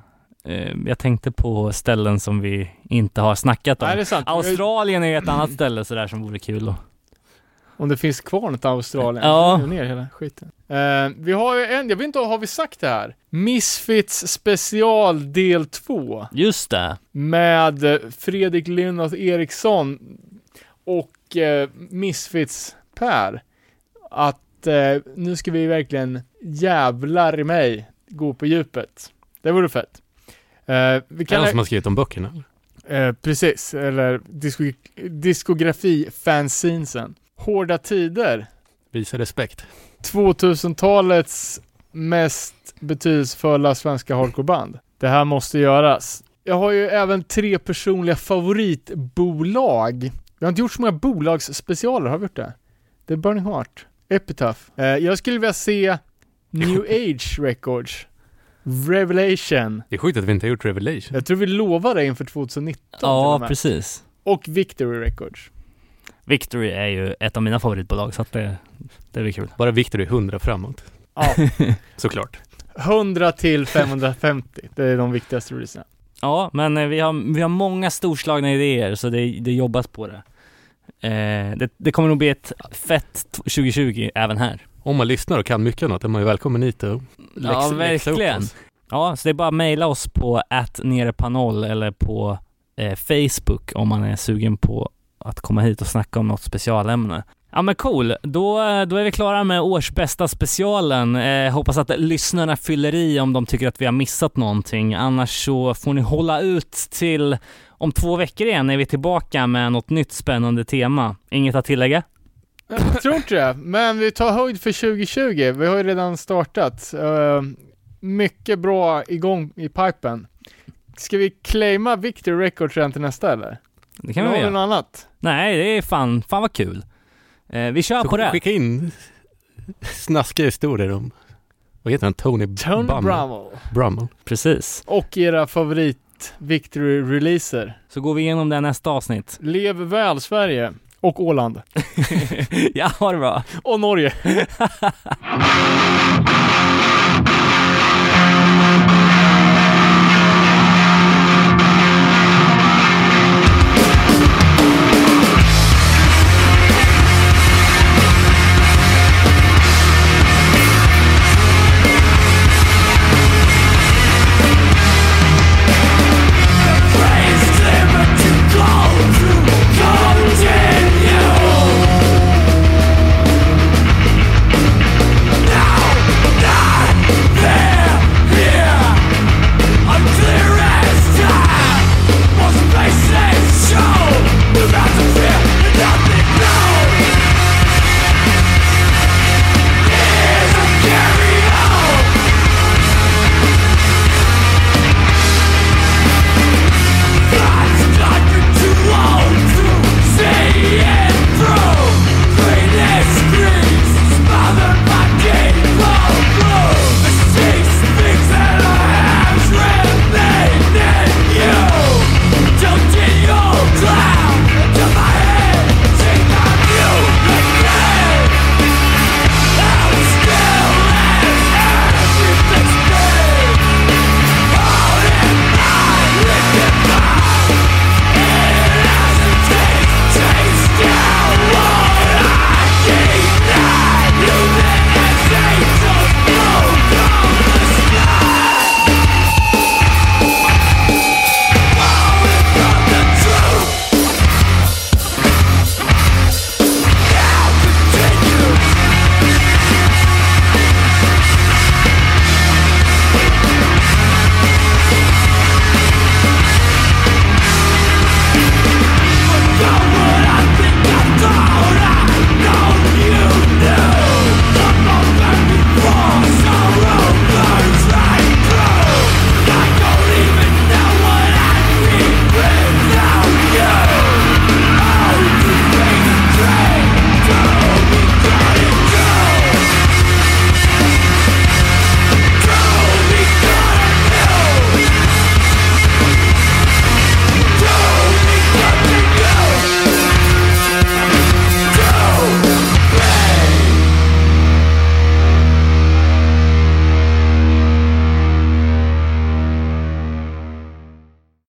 Eh, jag tänkte på ställen som vi inte har snackat om. Nej, är. Australien är ett annat <clears throat> ställe sådär som vore kul att... Om det finns kvar något Australien. Ja. Ner hela skiten. Eh, vi har ju en, jag vet inte, har vi sagt det här? Misfits special del 2 Just det! med Fredrik Lindoth Eriksson och eh, Misfits Per. Att eh, nu ska vi verkligen jävlar i mig gå på djupet. Det vore fett. Eh, vi Är det kan... någon som har skrivit om böckerna? Eh, precis, eller disko diskografi fanzinesen. Hårda tider. Visa respekt. 2000-talets mest betydelsefulla svenska hardcoreband. Det här måste göras. Jag har ju även tre personliga favoritbolag. Vi har inte gjort så många bolagsspecialer, har vi gjort det? Det är Burning Heart, Epitaph. Eh, jag skulle vilja se New <laughs> Age Records, Revelation. Det är sjukt att vi inte har gjort Revelation. Jag tror vi lovade inför 2019 till och Ja, precis. Och Victory Records. Victory är ju ett av mina favoritbolag, så att det, det blir kul. Bara Victor är 100 framåt. Ja, <laughs> Såklart. 100 till 550. Det är de viktigaste releaserna. Ja, men eh, vi har, vi har många storslagna idéer, så det, det jobbas på det. Eh, det. Det kommer nog bli ett fett 2020 även här. Om man lyssnar och kan mycket annat är man ju välkommen hit och läxa, Ja, verkligen. Ja, så det är bara att mejla oss på atnerepanoll eller på eh, Facebook om man är sugen på att komma hit och snacka om något specialämne. Ja men cool, då, eh, då är vi klara med årsbästa specialen. Eh, hoppas att lyssnarna fyller i om de tycker att vi har missat någonting. Annars så får ni hålla ut till om två veckor igen är vi tillbaka med något nytt spännande tema. Inget att tillägga? Jag tror inte det, men vi tar höjd för 2020. Vi har ju redan startat. Uh, mycket bra igång i pipen. Ska vi claima Victory Records redan till nästa eller? Det kan vi väl har göra. något annat? Nej, det är fan, fan vad kul. Eh, vi kör Så på det. skicka in snaskiga historier om, vad heter han, Tony, Tony Bum- Brummel. Brummel. Press. Och era favorit Victory-releaser. Så går vi igenom det nästa avsnitt. <laughs> Lev väl Sverige. Och Åland. <laughs> ja, ha det bra. Och Norge. <laughs>